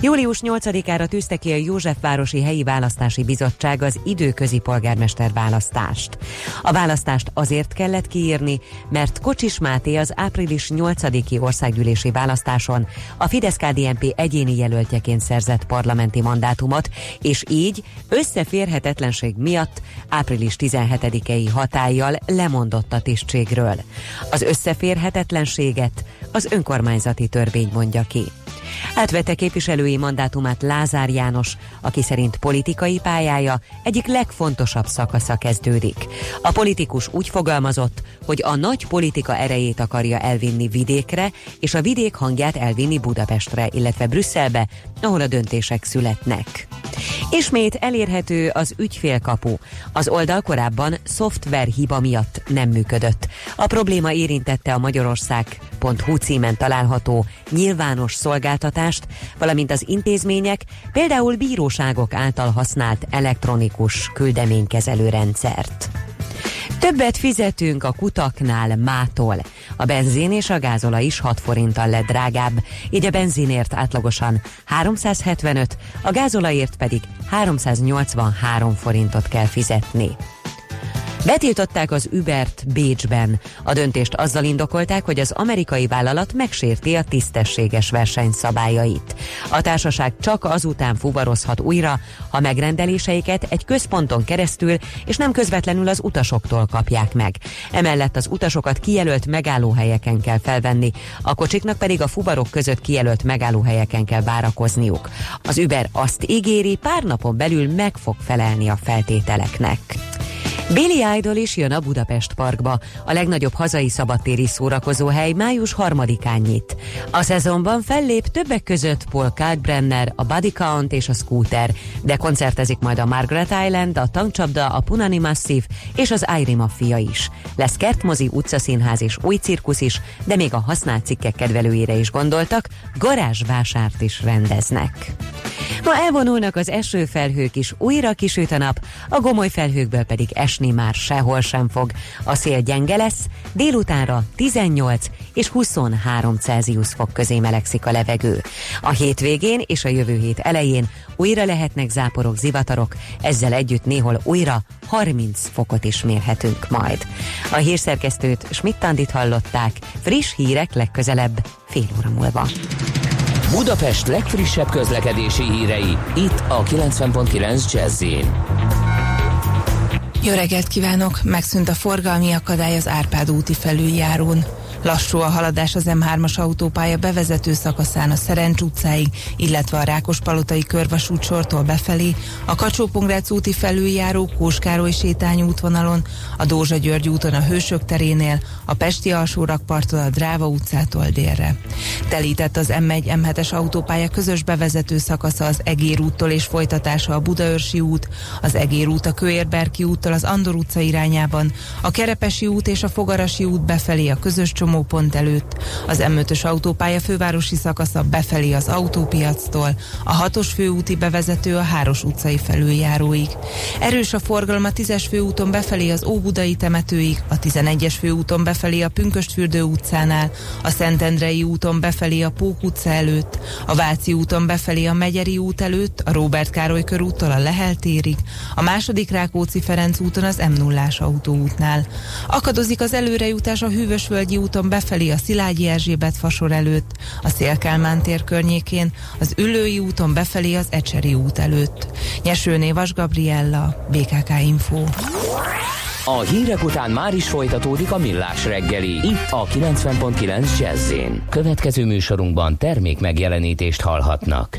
Július 8-ára tűzte ki a Józsefvárosi Helyi Választási Bizottság az időközi polgármester választást. A választást azért kellett kiírni, mert Kocsis Máté az április 8-i országgyűlési választáson a Fidesz-KDNP egyéni jelöltjeként szerzett parlamenti mandátumot, és így összeférhetetlenség miatt április 17-i hatállyal lemondott a tisztségről. Az összeférhetetlenséget az önkormányzati törvény mondja ki. Átvette képviselői mandátumát Lázár János, aki szerint politikai pályája egyik legfontosabb szakasza kezdődik. A politikus úgy fogalmazott, hogy a nagy politika erejét akarja elvinni vidékre, és a vidék hangját elvinni Budapestre, illetve Brüsszelbe, ahol a döntések születnek. Ismét elérhető az ügyfélkapu. Az oldal korábban szoftver hiba miatt nem működött. A probléma érintette a Magyarország.hu címen található nyilvános szolgáltatást, valamint az intézmények, például bíróságok által használt elektronikus küldeménykezelő rendszert. Többet fizetünk a kutaknál mától. A benzin és a gázola is 6 forinttal lett drágább, így a benzinért átlagosan 375, a gázolaért pedig 383 forintot kell fizetni. Betiltották az Ubert Bécsben. A döntést azzal indokolták, hogy az amerikai vállalat megsérti a tisztességes verseny szabályait. A társaság csak azután fuvarozhat újra, ha megrendeléseiket egy központon keresztül és nem közvetlenül az utasoktól kapják meg. Emellett az utasokat kijelölt megállóhelyeken kell felvenni, a kocsiknak pedig a fuvarok között kijelölt megállóhelyeken kell várakozniuk. Az Uber azt ígéri, pár napon belül meg fog felelni a feltételeknek. Billy Idol is jön a Budapest Parkba. A legnagyobb hazai szabadtéri szórakozóhely május harmadikán nyit. A szezonban fellép többek között Paul Kalkbrenner, a Body Count és a Scooter, de koncertezik majd a Margaret Island, a Tankcsapda, a Punani Massive és az Airi Mafia is. Lesz kertmozi, utcaszínház és új cirkusz is, de még a használt cikkek kedvelőire is gondoltak, garázsvásárt is rendeznek. Ma elvonulnak az esőfelhők is, újra kisüt a nap, a gomoly felhőkből pedig esni már sehol sem fog. A szél gyenge lesz, délutánra 18 és 23 Celsius fok közé melegszik a levegő. A hétvégén és a jövő hét elején újra lehetnek záporok, zivatarok, ezzel együtt néhol újra 30 fokot is mérhetünk majd. A hírszerkesztőt Schmidt-Tandit hallották, friss hírek legközelebb fél óra múlva. Budapest legfrissebb közlekedési hírei, itt a 90.9 jazz Jó reggelt kívánok! Megszűnt a forgalmi akadály az Árpád úti felüljárón. Lassú a haladás az M3-as autópálya bevezető szakaszán a Szerencs utcáig, illetve a Rákospalotai körvasút sortól befelé, a kacsó úti felüljáró Kóskároly sétány útvonalon, a Dózsa György úton a Hősök terénél, a Pesti alsórakparton a Dráva utcától délre. Telített az M1 M7-es autópálya közös bevezető szakasza az Egér úttól és folytatása a Budaörsi út, az Egér út a Kőérberki úttól az Andor utca irányában, a Kerepesi út és a Fogarasi út befelé a közös csomópont előtt, az M5-ös autópálya fővárosi szakasza befelé az autópiactól, a hatos főúti bevezető a Háros utcai felüljáróig. Erős a forgalom a 10-es főúton befelé az Óbudai temetőig, a 11-es főúton befelé a Pünköstfürdő utcánál, a Szentendrei úton befelé a Pók utca előtt, a Váci úton befelé a Megyeri út előtt, a Róbert Károly körúttól a Lehel térig, a második Rákóczi Ferenc úton az m 0 autóútnál. Akadozik az előrejutás a Hűvösvölgyi úton úton befelé a Szilágyi Erzsébet fasor előtt, a Szélkálmán tér környékén, az Ülői úton befelé az Ecseri út előtt. Nyesőné Vas Gabriella, BKK Info. A hírek után már is folytatódik a millás reggeli, itt a 90.9 jazz Következő műsorunkban termék megjelenítést hallhatnak.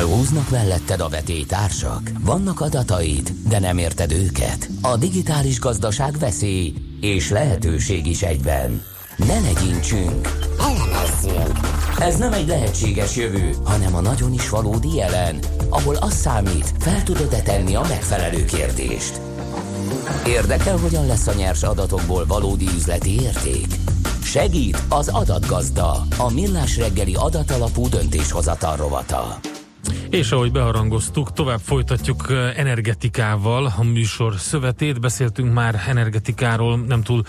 Vannak melletted a vetélytársak, vannak adataid, de nem érted őket. A digitális gazdaság veszély és lehetőség is egyben. Ne legyintsünk, elemezzünk. Ez nem egy lehetséges jövő, hanem a nagyon is valódi jelen, ahol az számít, fel tudod-e tenni a megfelelő kérdést. Érdekel, hogyan lesz a nyers adatokból valódi üzleti érték? Segít az adatgazda, a millás reggeli adatalapú döntéshozatal rovata. És ahogy beharangoztuk, tovább folytatjuk eh, energetikával a műsor szövetét. Beszéltünk már energetikáról, nem túl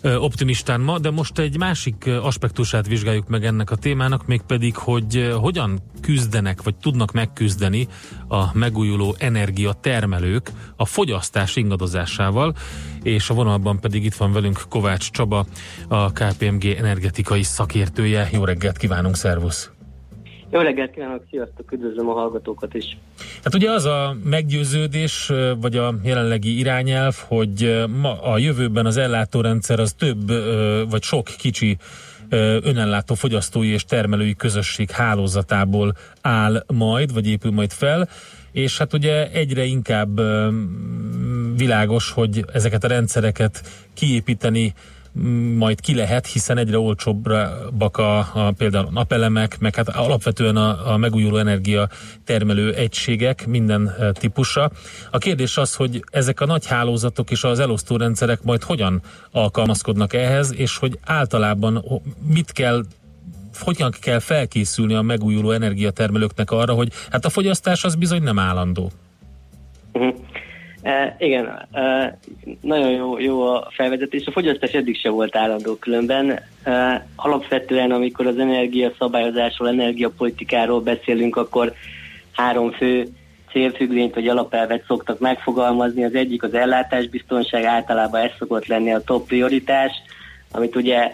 eh, optimistán ma, de most egy másik eh, aspektusát vizsgáljuk meg ennek a témának, mégpedig, hogy hogyan küzdenek, vagy tudnak megküzdeni a megújuló energiatermelők a fogyasztás ingadozásával, és a vonalban pedig itt van velünk Kovács Csaba, a KPMG energetikai szakértője. Jó reggelt kívánunk, szervusz! Jó reggelt kívánok, sziasztok, üdvözlöm a hallgatókat is. Hát ugye az a meggyőződés, vagy a jelenlegi irányelv, hogy ma a jövőben az ellátórendszer az több, vagy sok kicsi önellátó fogyasztói és termelői közösség hálózatából áll majd, vagy épül majd fel, és hát ugye egyre inkább világos, hogy ezeket a rendszereket kiépíteni majd ki lehet, hiszen egyre olcsóbbak a, a például napelemek, meg hát alapvetően a, a megújuló energia termelő egységek minden e, típusa. A kérdés az, hogy ezek a nagy hálózatok és az elosztó rendszerek majd hogyan alkalmazkodnak ehhez, és hogy általában mit kell hogyan kell felkészülni a megújuló energiatermelőknek arra, hogy hát a fogyasztás az bizony nem állandó. Uh-huh. E, igen, e, nagyon jó, jó a felvezetés. A fogyasztás eddig se volt állandó különben. E, alapvetően, amikor az energiaszabályozásról, energiapolitikáról beszélünk, akkor három fő célfüggvényt vagy alapelvet szoktak megfogalmazni. Az egyik az ellátásbiztonság, általában ez szokott lenni a top prioritás, amit ugye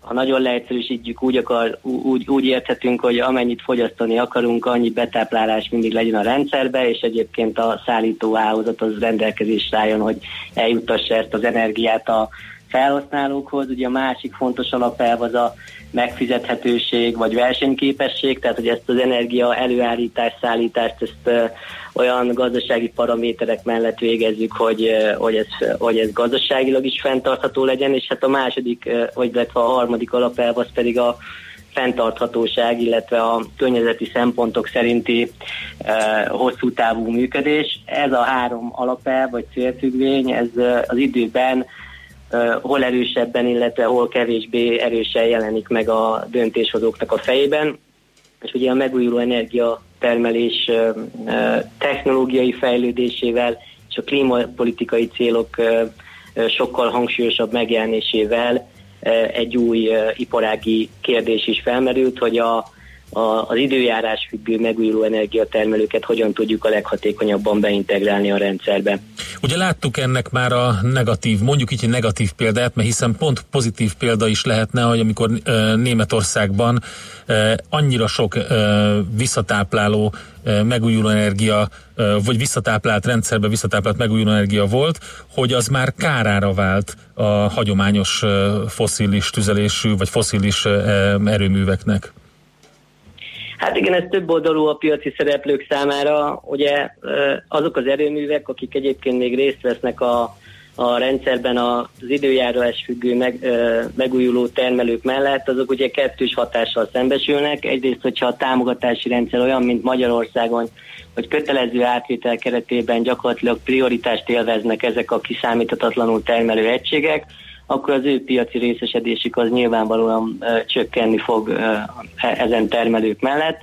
ha nagyon leegyszerűsítjük, úgy, akar, úgy, úgy érthetünk, hogy amennyit fogyasztani akarunk, annyi betáplálás mindig legyen a rendszerbe, és egyébként a szállító áldozat az rendelkezésre álljon, hogy eljutassa ezt az energiát a felhasználókhoz. Ugye a másik fontos alapelv az a megfizethetőség vagy versenyképesség, tehát hogy ezt az energia előállítás, szállítást, ezt olyan gazdasági paraméterek mellett végezzük, hogy, hogy, ez, hogy ez gazdaságilag is fenntartható legyen, és hát a második, vagy illetve a harmadik alapelv az pedig a fenntarthatóság, illetve a környezeti szempontok szerinti uh, hosszú távú működés. Ez a három alapelv vagy célfüggvény, ez uh, az időben hol erősebben, illetve hol kevésbé erősen jelenik meg a döntéshozóknak a fejében. És ugye a megújuló energia termelés technológiai fejlődésével és a klímapolitikai célok sokkal hangsúlyosabb megjelenésével egy új iparági kérdés is felmerült, hogy a a, az időjárás függő megújuló energiatermelőket hogyan tudjuk a leghatékonyabban beintegrálni a rendszerbe. Ugye láttuk ennek már a negatív, mondjuk így negatív példát, mert hiszen pont pozitív példa is lehetne, hogy amikor e, Németországban e, annyira sok e, visszatápláló megújuló energia, vagy visszatáplált rendszerbe visszatáplált megújuló energia volt, hogy az már kárára vált a hagyományos foszilis tüzelésű, vagy foszilis erőműveknek. Hát igen, ez több oldalú a piaci szereplők számára. Ugye azok az erőművek, akik egyébként még részt vesznek a, a rendszerben az időjárás függő meg, megújuló termelők mellett, azok ugye kettős hatással szembesülnek. Egyrészt, hogyha a támogatási rendszer olyan, mint Magyarországon, hogy kötelező átvétel keretében gyakorlatilag prioritást élveznek ezek a kiszámíthatatlanul termelő egységek, akkor az ő piaci részesedésük az nyilvánvalóan csökkenni fog e, ezen termelők mellett.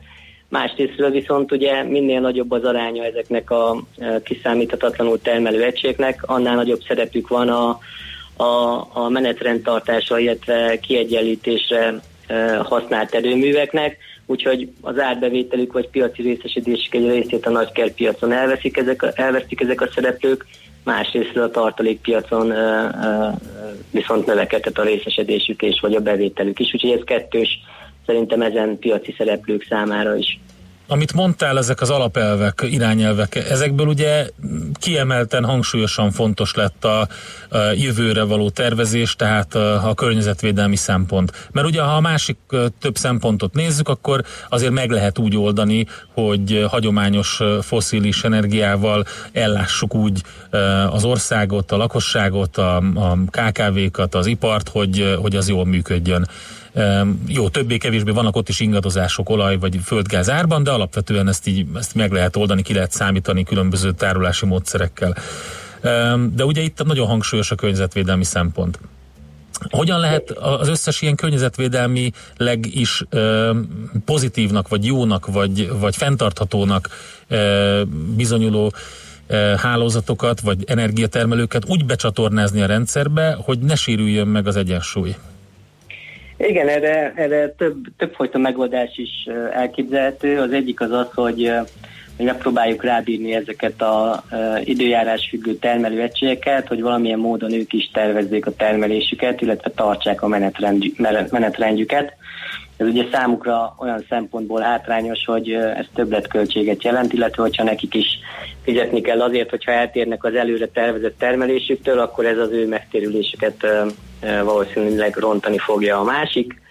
Másrésztről viszont ugye minél nagyobb az aránya ezeknek a kiszámíthatatlanul termelő egységnek, annál nagyobb szerepük van a, a, a menetrendtartásra, illetve kiegyenlítésre használt erőműveknek, úgyhogy az árbevételük vagy piaci részesedésük egy részét a nagykerpiacon elveszik ezek elveszik ezek a szereplők, másrészt a tartalékpiacon viszont növekedett a részesedésük és vagy a bevételük is, úgyhogy ez kettős szerintem ezen piaci szereplők számára is. Amit mondtál, ezek az alapelvek, irányelvek, ezekből ugye kiemelten, hangsúlyosan fontos lett a, a jövőre való tervezés, tehát a, a környezetvédelmi szempont. Mert ugye, ha a másik több szempontot nézzük, akkor azért meg lehet úgy oldani, hogy hagyományos foszilis energiával ellássuk úgy az országot, a lakosságot, a, a KKV-kat, az ipart, hogy, hogy az jól működjön. Jó, többé-kevésbé vannak ott is ingadozások olaj vagy földgáz árban, de alapvetően ezt így ezt meg lehet oldani, ki lehet számítani különböző tárolási módszerekkel. De ugye itt nagyon hangsúlyos a környezetvédelmi szempont. Hogyan lehet az összes ilyen környezetvédelmileg is ö, pozitívnak, vagy jónak, vagy, vagy fenntarthatónak ö, bizonyuló ö, hálózatokat, vagy energiatermelőket úgy becsatornázni a rendszerbe, hogy ne sérüljön meg az egyensúly? Igen, erre, erre több, többfajta megoldás is elképzelhető. Az egyik az az, hogy hogy megpróbáljuk rábírni ezeket a időjárás függő termelőegységeket, hogy valamilyen módon ők is tervezzék a termelésüket, illetve tartsák a menetrendjü, menetrendjüket. Ez ugye számukra olyan szempontból hátrányos, hogy ez többletköltséget jelent, illetve hogyha nekik is fizetni kell azért, hogyha eltérnek az előre tervezett termelésüktől, akkor ez az ő megtérülésüket valószínűleg rontani fogja a másik.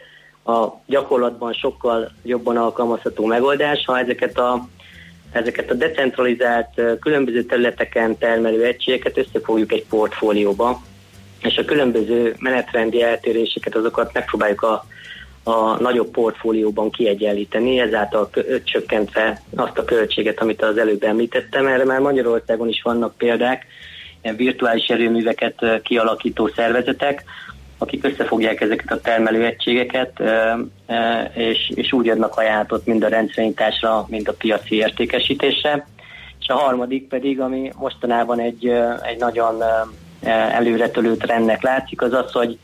A gyakorlatban sokkal jobban alkalmazható megoldás, ha ezeket a ezeket a decentralizált, különböző területeken termelő egységeket összefogjuk egy portfólióba, és a különböző menetrendi eltéréseket, azokat megpróbáljuk a, a nagyobb portfólióban kiegyenlíteni, ezáltal csökkentve azt a költséget, amit az előbb említettem. Erre már Magyarországon is vannak példák, ilyen virtuális erőműveket kialakító szervezetek, akik összefogják ezeket a termelőegységeket, és, és úgy adnak ajánlatot mind a rendszerintásra, mind a piaci értékesítésre. És a harmadik pedig, ami mostanában egy, egy nagyon előretölő trendnek látszik, az az, hogy,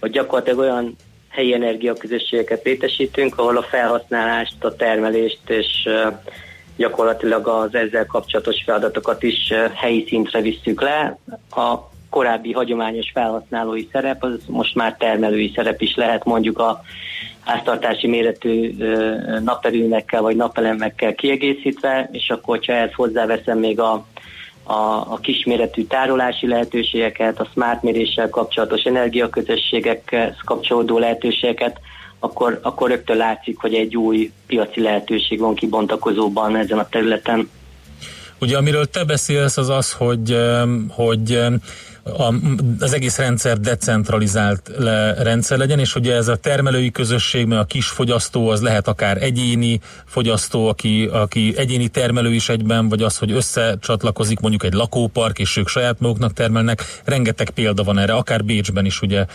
hogy gyakorlatilag olyan helyi energiaközösségeket létesítünk, ahol a felhasználást, a termelést és gyakorlatilag az ezzel kapcsolatos feladatokat is helyi szintre visszük le. A korábbi hagyományos felhasználói szerep, az most már termelői szerep is lehet mondjuk a háztartási méretű naperőmekkel vagy napelemekkel kiegészítve, és akkor, ha ehhez hozzáveszem még a, a, a kisméretű tárolási lehetőségeket, a smart méréssel kapcsolatos energiaközösségekhez kapcsolódó lehetőségeket, akkor, akkor rögtön látszik, hogy egy új piaci lehetőség van kibontakozóban ezen a területen. Ugye amiről te beszélsz az az, hogy, hogy a, az egész rendszer decentralizált le, rendszer legyen, és ugye ez a termelői közösség, mert a kis fogyasztó az lehet akár egyéni fogyasztó, aki, aki egyéni termelő is egyben, vagy az, hogy összecsatlakozik mondjuk egy lakópark, és ők saját maguknak termelnek. Rengeteg példa van erre, akár Bécsben is ugye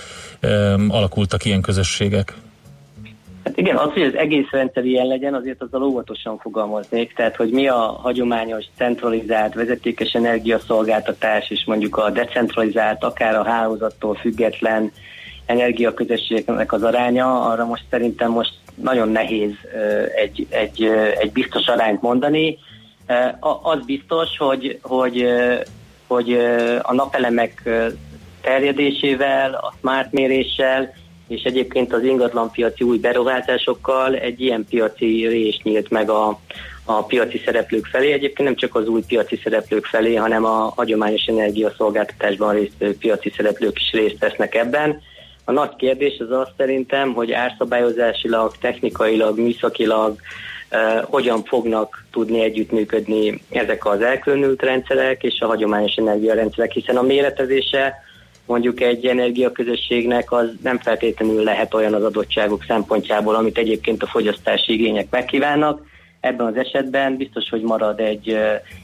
um, alakultak ilyen közösségek. Hát igen, az, hogy az egész rendszer ilyen legyen, azért azzal óvatosan fogalmaznék, tehát hogy mi a hagyományos, centralizált, vezetékes energiaszolgáltatás, és mondjuk a decentralizált, akár a hálózattól független energiaközösségeknek az aránya, arra most szerintem most nagyon nehéz egy, egy, egy biztos arányt mondani. Az biztos, hogy, hogy, hogy a napelemek terjedésével, a smart méréssel, és egyébként az ingatlanpiaci új beruházásokkal egy ilyen piaci rés nyílt meg a, a piaci szereplők felé. Egyébként nem csak az új piaci szereplők felé, hanem a hagyományos energiaszolgáltatásban résztvevő piaci szereplők is részt vesznek ebben. A nagy kérdés az az szerintem, hogy árszabályozásilag, technikailag, műszakilag uh, hogyan fognak tudni együttműködni ezek az elkülönült rendszerek és a hagyományos energiarendszerek, hiszen a méretezése mondjuk egy energiaközösségnek az nem feltétlenül lehet olyan az adottságok szempontjából, amit egyébként a fogyasztási igények megkívánnak. Ebben az esetben biztos, hogy marad egy,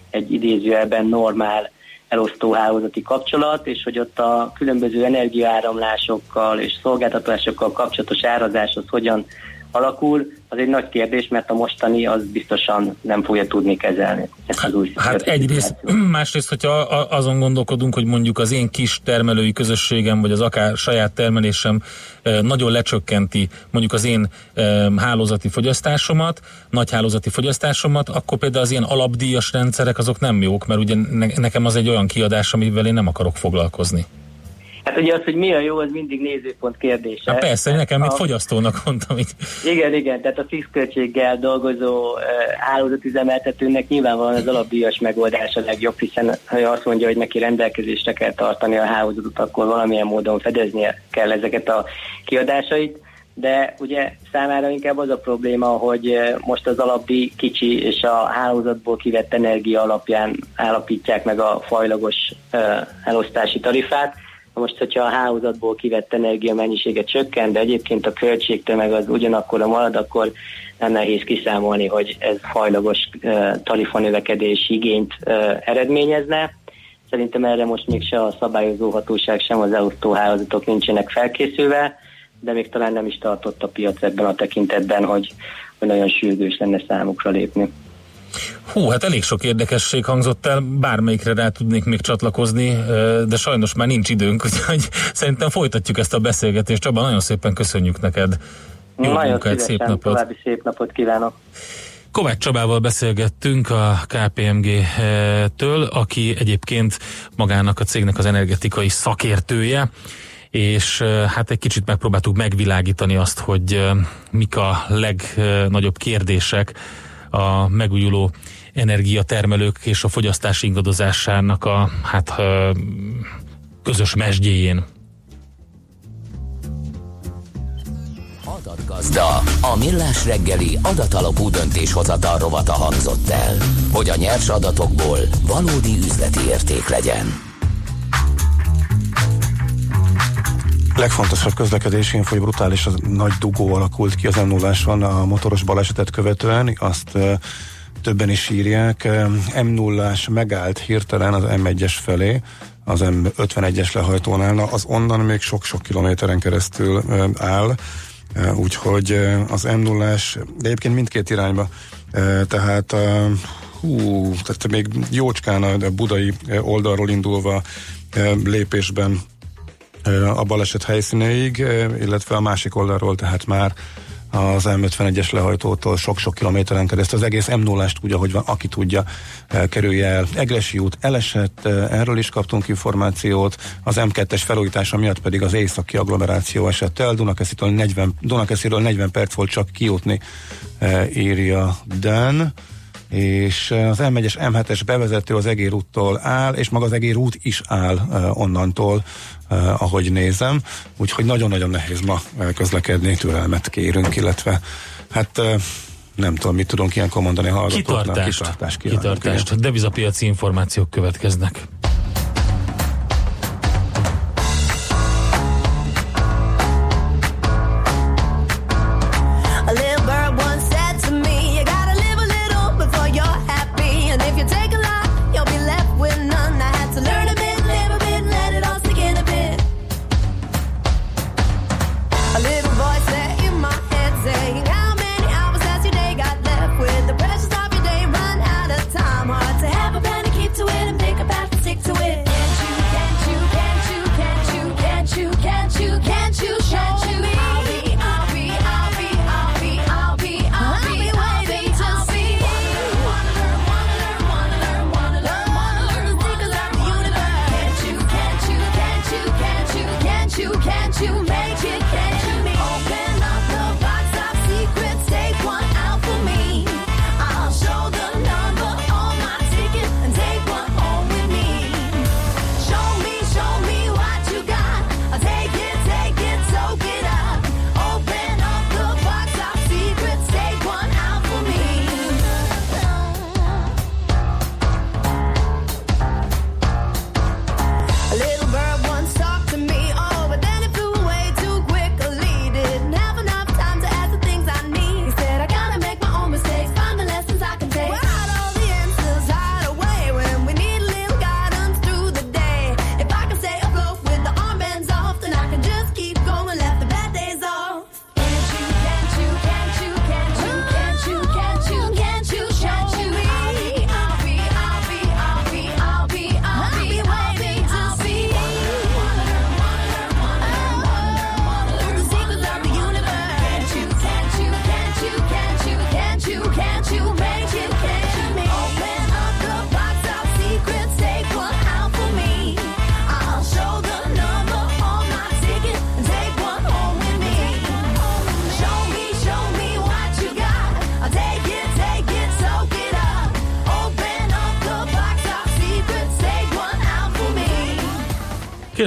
egy idézőjelben normál elosztóhálózati kapcsolat, és hogy ott a különböző energiaáramlásosokkal és szolgáltatásokkal kapcsolatos árazás az hogyan alakul, az egy nagy kérdés, mert a mostani az biztosan nem fogja tudni kezelni ezt az új Hát egyrészt, másrészt, hogyha azon gondolkodunk, hogy mondjuk az én kis termelői közösségem, vagy az akár saját termelésem nagyon lecsökkenti mondjuk az én hálózati fogyasztásomat, nagy hálózati fogyasztásomat, akkor például az ilyen alapdíjas rendszerek azok nem jók, mert ugye nekem az egy olyan kiadás, amivel én nem akarok foglalkozni. Hát ugye az, hogy mi a jó, az mindig nézőpont kérdése. Hát persze, nekem, mint A- fogyasztónak mondtam itt. Igen, igen, tehát a fix költséggel dolgozó hálózatüzemeltetőnek nyilvánvalóan az alapdíjas megoldás a legjobb, hiszen ha azt mondja, hogy neki rendelkezésre kell tartani a hálózatot, akkor valamilyen módon fedeznie kell ezeket a kiadásait, de ugye számára inkább az a probléma, hogy most az alapdíj kicsi, és a hálózatból kivett energia alapján állapítják meg a fajlagos elosztási tarifát, most, hogyha a hálózatból kivett energia mennyisége csökken, de egyébként a költségtömeg az ugyanakkor marad, akkor nem nehéz kiszámolni, hogy ez fajlagos uh, tarifanövekedési igényt eredményezne. Szerintem erre most még se a szabályozó hatóság, sem az elosztó hálózatok nincsenek felkészülve, de még talán nem is tartott a piac ebben a tekintetben, hogy, hogy nagyon sürgős lenne számukra lépni. Hú, hát elég sok érdekesség hangzott el, bármelyikre rá tudnék még csatlakozni, de sajnos már nincs időnk, úgyhogy szerintem folytatjuk ezt a beszélgetést. Csaba, nagyon szépen köszönjük neked. Jó nagyon munkát, szép napot. további szép napot kívánok. Kovács Csabával beszélgettünk a KPMG-től, aki egyébként magának a cégnek az energetikai szakértője, és hát egy kicsit megpróbáltuk megvilágítani azt, hogy mik a legnagyobb kérdések a megújuló energiatermelők és a fogyasztás ingadozásának a hát közös mesdjéjén. Adatgazda, a millás reggeli adatalapú döntéshozatal rovata hangzott el, hogy a nyers adatokból valódi üzleti érték legyen. Legfontosabb közlekedési info, hogy brutális az nagy dugó alakult ki az m 0 a motoros balesetet követően, azt többen is írják. M 0 megállt hirtelen az M1-es felé, az M51-es lehajtónál, na, az onnan még sok-sok kilométeren keresztül áll, úgyhogy az m 0 de egyébként mindkét irányba, tehát hú, tehát még jócskán a budai oldalról indulva lépésben a baleset helyszínéig, illetve a másik oldalról, tehát már az M51-es lehajtótól sok-sok kilométeren keresztül az egész m 0 tudja, hogy van, aki tudja, kerülje el. Egresi út elesett, erről is kaptunk információt, az M2-es felújítása miatt pedig az északi agglomeráció esett el, Dunakeszitől 40, Dunakesziről 40 perc volt csak kijutni, írja Dan és az M1-es, M7-es bevezető az Egér úttól áll, és maga az Egér út is áll uh, onnantól, uh, ahogy nézem, úgyhogy nagyon-nagyon nehéz ma közlekedni, türelmet kérünk, illetve hát nem tudom, mit tudunk ilyenkor mondani hallgatóknak. Kitartást. Kitartást. Kitartást. Devizapiaci információk következnek.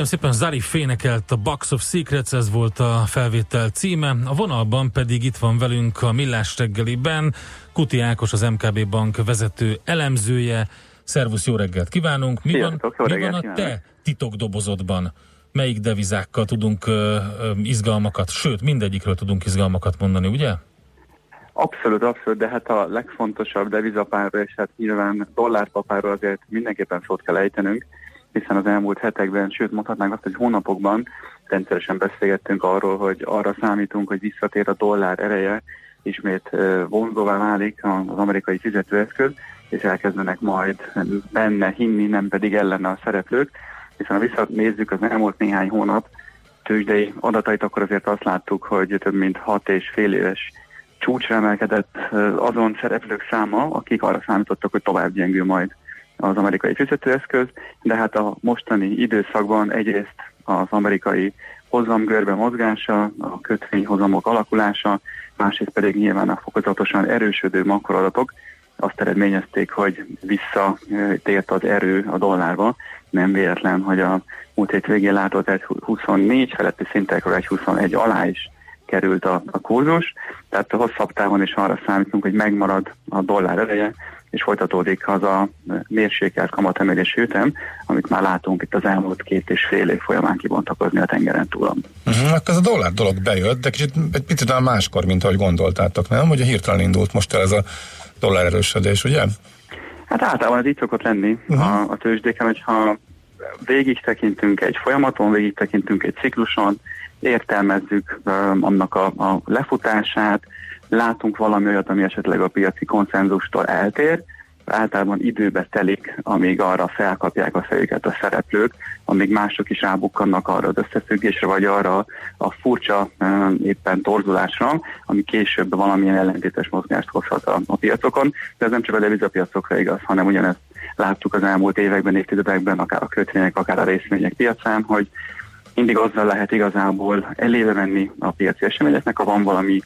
Kérem szépen, Zari fénekelt a Box of Secrets, ez volt a felvétel címe. A vonalban pedig itt van velünk a Millás reggeliben Kuti Ákos, az MKB Bank vezető elemzője. Szervusz, jó reggelt kívánunk! Mi Sziasztok, van, mi reggelt van a te titokdobozodban? Melyik devizákkal tudunk ö, ö, izgalmakat, sőt, mindegyikről tudunk izgalmakat mondani, ugye? Abszolút, abszolút, de hát a legfontosabb devizapárra, és hát nyilván dollárpapárról azért mindenképpen szót kell ejtenünk, hiszen az elmúlt hetekben, sőt mondhatnánk azt, hogy hónapokban rendszeresen beszélgettünk arról, hogy arra számítunk, hogy visszatér a dollár ereje, ismét vonzóvá válik az amerikai fizetőeszköz, és elkezdenek majd benne hinni, nem pedig ellene a szereplők, hiszen ha visszanézzük az elmúlt néhány hónap tőzsdei adatait, akkor azért azt láttuk, hogy több mint hat és fél éves csúcsra emelkedett azon szereplők száma, akik arra számítottak, hogy tovább gyengül majd az amerikai fizetőeszköz, de hát a mostani időszakban egyrészt az amerikai hozamgörbe mozgása, a kötvényhozamok alakulása, másrészt pedig nyilván a fokozatosan erősödő makroadatok azt eredményezték, hogy visszatért az erő a dollárba. Nem véletlen, hogy a múlt hét végén látott egy 24 feletti szintekről egy 21 alá is került a, a kurzus, tehát a hosszabb távon is arra számítunk, hogy megmarad a dollár ereje, és folytatódik az a mérsékelt kamatemelési ütem, amit már látunk itt az elmúlt két és fél év folyamán kibontakozni a tengeren túlon. Uh-huh, akkor ez a dollár dolog bejött, de kicsit egy picit máskor, mint ahogy gondoltátok, nem? Hogy hirtelen indult most el ez a dollár erősödés, ugye? Hát általában ez így szokott lenni uh-huh. a, a tőzsdéken, hogyha végig tekintünk egy folyamaton, végig tekintünk egy cikluson, értelmezzük um, annak a, a lefutását, látunk valami olyat, ami esetleg a piaci konszenzustól eltér, általában időbe telik, amíg arra felkapják a fejüket a szereplők, amíg mások is rábukkannak arra az összefüggésre, vagy arra a furcsa éppen torzulásra, ami később valamilyen ellentétes mozgást hozhat a, a piacokon. De ez nem csak a devizapiacokra igaz, hanem ugyanezt láttuk az elmúlt években, évtizedekben, akár a kötvények, akár a részvények piacán, hogy mindig azzal lehet igazából elébe menni a piaci eseményeknek, ha van valami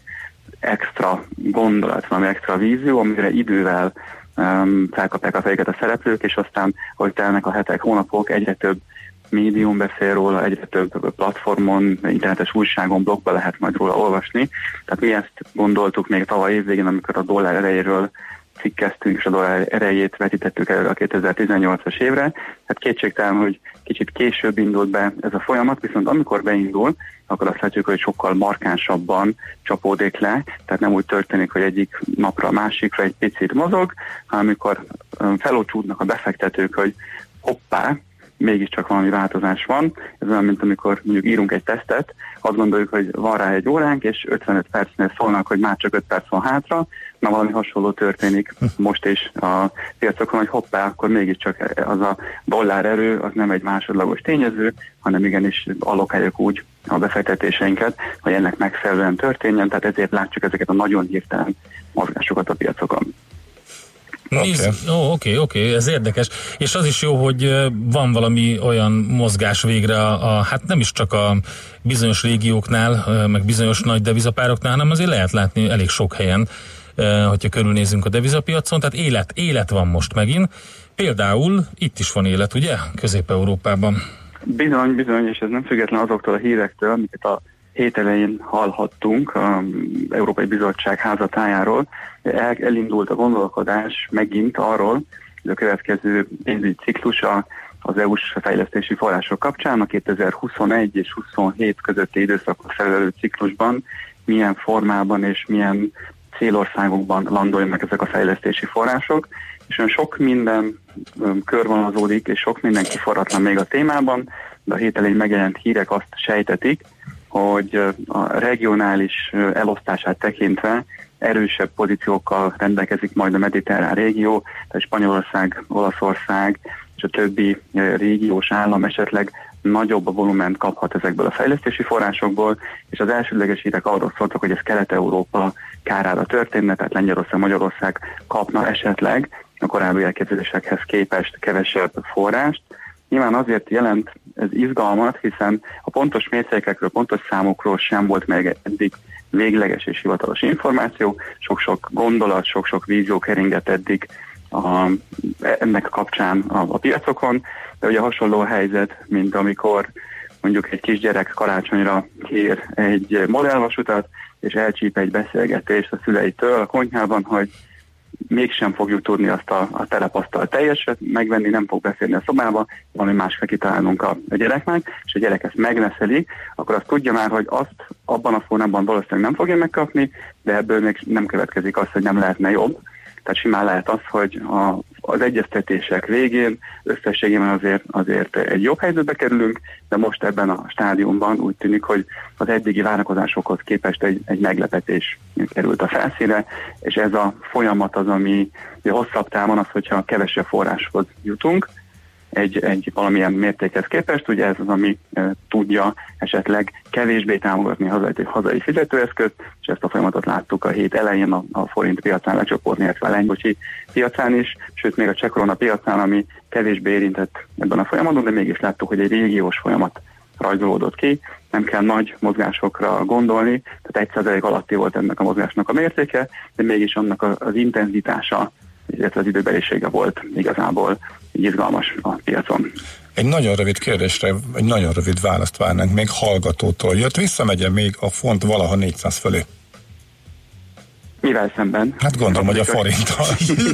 extra gondolat, valami extra vízió, amire idővel um, felkapják a fejüket a szereplők, és aztán, hogy telnek a hetek, hónapok, egyre több médium beszél róla, egyre több platformon, internetes újságon, blogba lehet majd róla olvasni. Tehát mi ezt gondoltuk még tavaly évvégén, amikor a dollár erejéről cikkeztünk, és a dollár erejét vetítettük előre a 2018-as évre. Hát kétségtelen, hogy kicsit később indult be ez a folyamat, viszont amikor beindul, akkor azt látjuk, hogy sokkal markánsabban csapódik le, tehát nem úgy történik, hogy egyik napra a másikra egy picit mozog, hanem amikor felócsúdnak a befektetők, hogy hoppá, mégiscsak valami változás van. Ez olyan, mint amikor mondjuk írunk egy tesztet, azt gondoljuk, hogy van rá egy óránk, és 55 percnél szólnak, hogy már csak 5 perc van hátra, na valami hasonló történik most is a piacokon, hogy hoppá, akkor mégiscsak az a dollár erő, az nem egy másodlagos tényező, hanem igenis allokáljuk úgy a befektetéseinket, hogy ennek megfelelően történjen, tehát ezért látjuk ezeket a nagyon hirtelen mozgásokat a piacokon. Nézd, ó, oké, oké, ez érdekes. És az is jó, hogy van valami olyan mozgás végre, a, a, hát nem is csak a bizonyos régióknál, meg bizonyos nagy devizapároknál, hanem azért lehet látni elég sok helyen, hogyha körülnézünk a devizapiacon, tehát élet, élet van most megint. Például itt is van élet, ugye? Közép-Európában. Bizony, bizony, és ez nem független azoktól a hírektől, amiket a hét elején hallhattunk az Európai Bizottság házatájáról. El, elindult a gondolkodás megint arról, hogy a következő pénzügyi ciklusa az EU-s fejlesztési források kapcsán a 2021 és 27 közötti időszakot felelő ciklusban milyen formában és milyen célországokban landoljanak ezek a fejlesztési források, és olyan sok minden öm, körvonalazódik, és sok minden kiforratlan még a témában, de a hét elején megjelent hírek azt sejtetik, hogy a regionális elosztását tekintve erősebb pozíciókkal rendelkezik majd a mediterrán régió, tehát Spanyolország, Olaszország és a többi régiós állam esetleg nagyobb a volument kaphat ezekből a fejlesztési forrásokból, és az elsődleges hírek arról szóltak, hogy ez Kelet-Európa kárára történne, tehát Lengyelország, Magyarország kapna esetleg a korábbi elképzelésekhez képest kevesebb forrást. Nyilván azért jelent ez izgalmat, hiszen a pontos mércékekről, pontos számokról sem volt meg eddig végleges és hivatalos információ, sok-sok gondolat, sok-sok vízió keringett eddig a, ennek kapcsán a, a piacokon, de ugye hasonló helyzet, mint amikor mondjuk egy kisgyerek karácsonyra kér egy modellvasutat, és elcsíp egy beszélgetést a szüleitől a konyhában, hogy mégsem fogjuk tudni azt a, a telepasztal teljeset megvenni, nem fog beszélni a szobába, valami más kell a, a gyereknek, és a gyerek ezt megneszeli, akkor azt tudja már, hogy azt abban a formában valószínűleg nem fogja megkapni, de ebből még nem következik az, hogy nem lehetne jobb. Tehát simán lehet az, hogy a, az egyeztetések végén összességében azért, azért egy jobb helyzetbe kerülünk, de most ebben a stádiumban úgy tűnik, hogy az eddigi várakozásokhoz képest egy, egy meglepetés került a felszínre, és ez a folyamat az, ami hosszabb távon az, hogyha kevesebb forráshoz jutunk, egy, egy valamilyen mértékhez képest, ugye ez az, ami e, tudja esetleg kevésbé támogatni hazai, hazai fizetőeszközt, és ezt a folyamatot láttuk a hét elején a, a forint piacán lecsoportni, illetve a lengyocsi piacán is, sőt még a csekorona piacán, ami kevésbé érintett ebben a folyamatban, de mégis láttuk, hogy egy régiós folyamat rajzolódott ki, nem kell nagy mozgásokra gondolni, tehát 1% alatti volt ennek a mozgásnak a mértéke, de mégis annak az intenzitása illetve az időbelisége volt igazából izgalmas a piacon. Egy nagyon rövid kérdésre, egy nagyon rövid választ várnánk még hallgatótól. Jött, visszamegye még a font valaha 400 fölé. Mivel szemben? Hát gondolom, hogy a forinttal.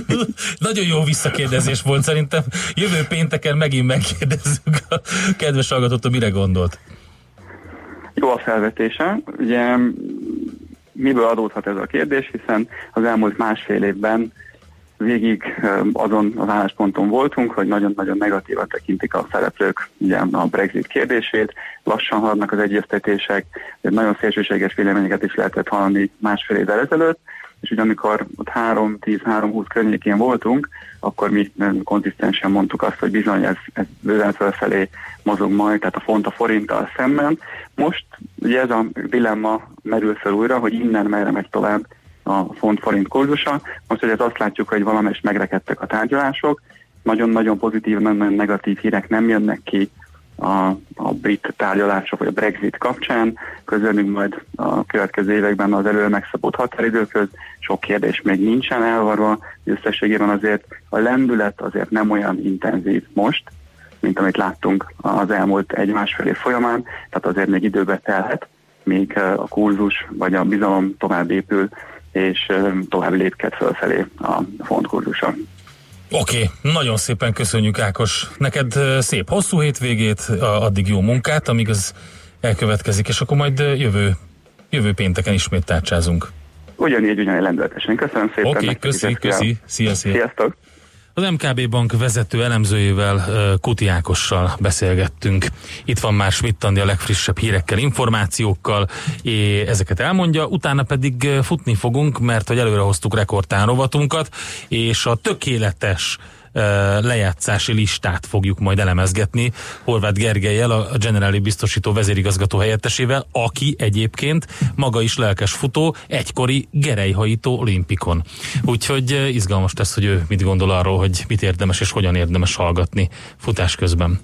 Nagyon jó visszakérdezés volt, szerintem jövő pénteken megint megkérdezzük a kedves hallgatótól, mire gondolt. Jó a felvetése. Ugye miből adódhat ez a kérdés, hiszen az elmúlt másfél évben végig azon az állásponton voltunk, hogy nagyon-nagyon negatívan tekintik a szereplők ugye, a Brexit kérdését, lassan haladnak az egyeztetések, nagyon szélsőséges véleményeket is lehetett hallani másfél évvel ezelőtt, és ugye amikor ott 3-10-3-20 környékén voltunk, akkor mi konzisztensen mondtuk azt, hogy bizony ez, ez bőven felfelé mozog majd, tehát a font a forinttal szemben. Most ugye ez a dilemma merül fel újra, hogy innen merre megy tovább a font-forint kurzusa. Most, hogy ez azt látjuk, hogy valamelyest megrekedtek a tárgyalások, nagyon-nagyon pozitív, nagyon negatív hírek nem jönnek ki a, a brit tárgyalások vagy a Brexit kapcsán. Közölünk majd a következő években az előre megszabott határidőköz. Sok kérdés még nincsen elvarva, összességében azért a lendület azért nem olyan intenzív most, mint amit láttunk az elmúlt egy-másfél év folyamán, tehát azért még időbe telhet, még a kurzus vagy a bizalom tovább épül és tovább lépked fölfelé a fontkurzusa. Oké, okay, nagyon szépen köszönjük Ákos. Neked szép hosszú hétvégét, addig jó munkát, amíg az elkövetkezik, és akkor majd jövő, jövő pénteken ismét tárcsázunk. Ugyanígy, ugyanígy lendületesen. Köszönöm szépen. Oké, okay, köszi, köszi. Szia, szia. Sziasztok. Az MKB Bank vezető elemzőjével, Kuti Ákossal beszélgettünk. Itt van már Schmidt a legfrissebb hírekkel, információkkal, és ezeket elmondja, utána pedig futni fogunk, mert hogy előre hoztuk rekordtán rovatunkat, és a tökéletes lejátszási listát fogjuk majd elemezgetni Horváth Gergelyel, a Generali biztosító vezérigazgató helyettesével, aki egyébként maga is lelkes futó, egykori gerejhajító olimpikon. Úgyhogy izgalmas lesz, hogy ő mit gondol arról, hogy mit érdemes és hogyan érdemes hallgatni futás közben.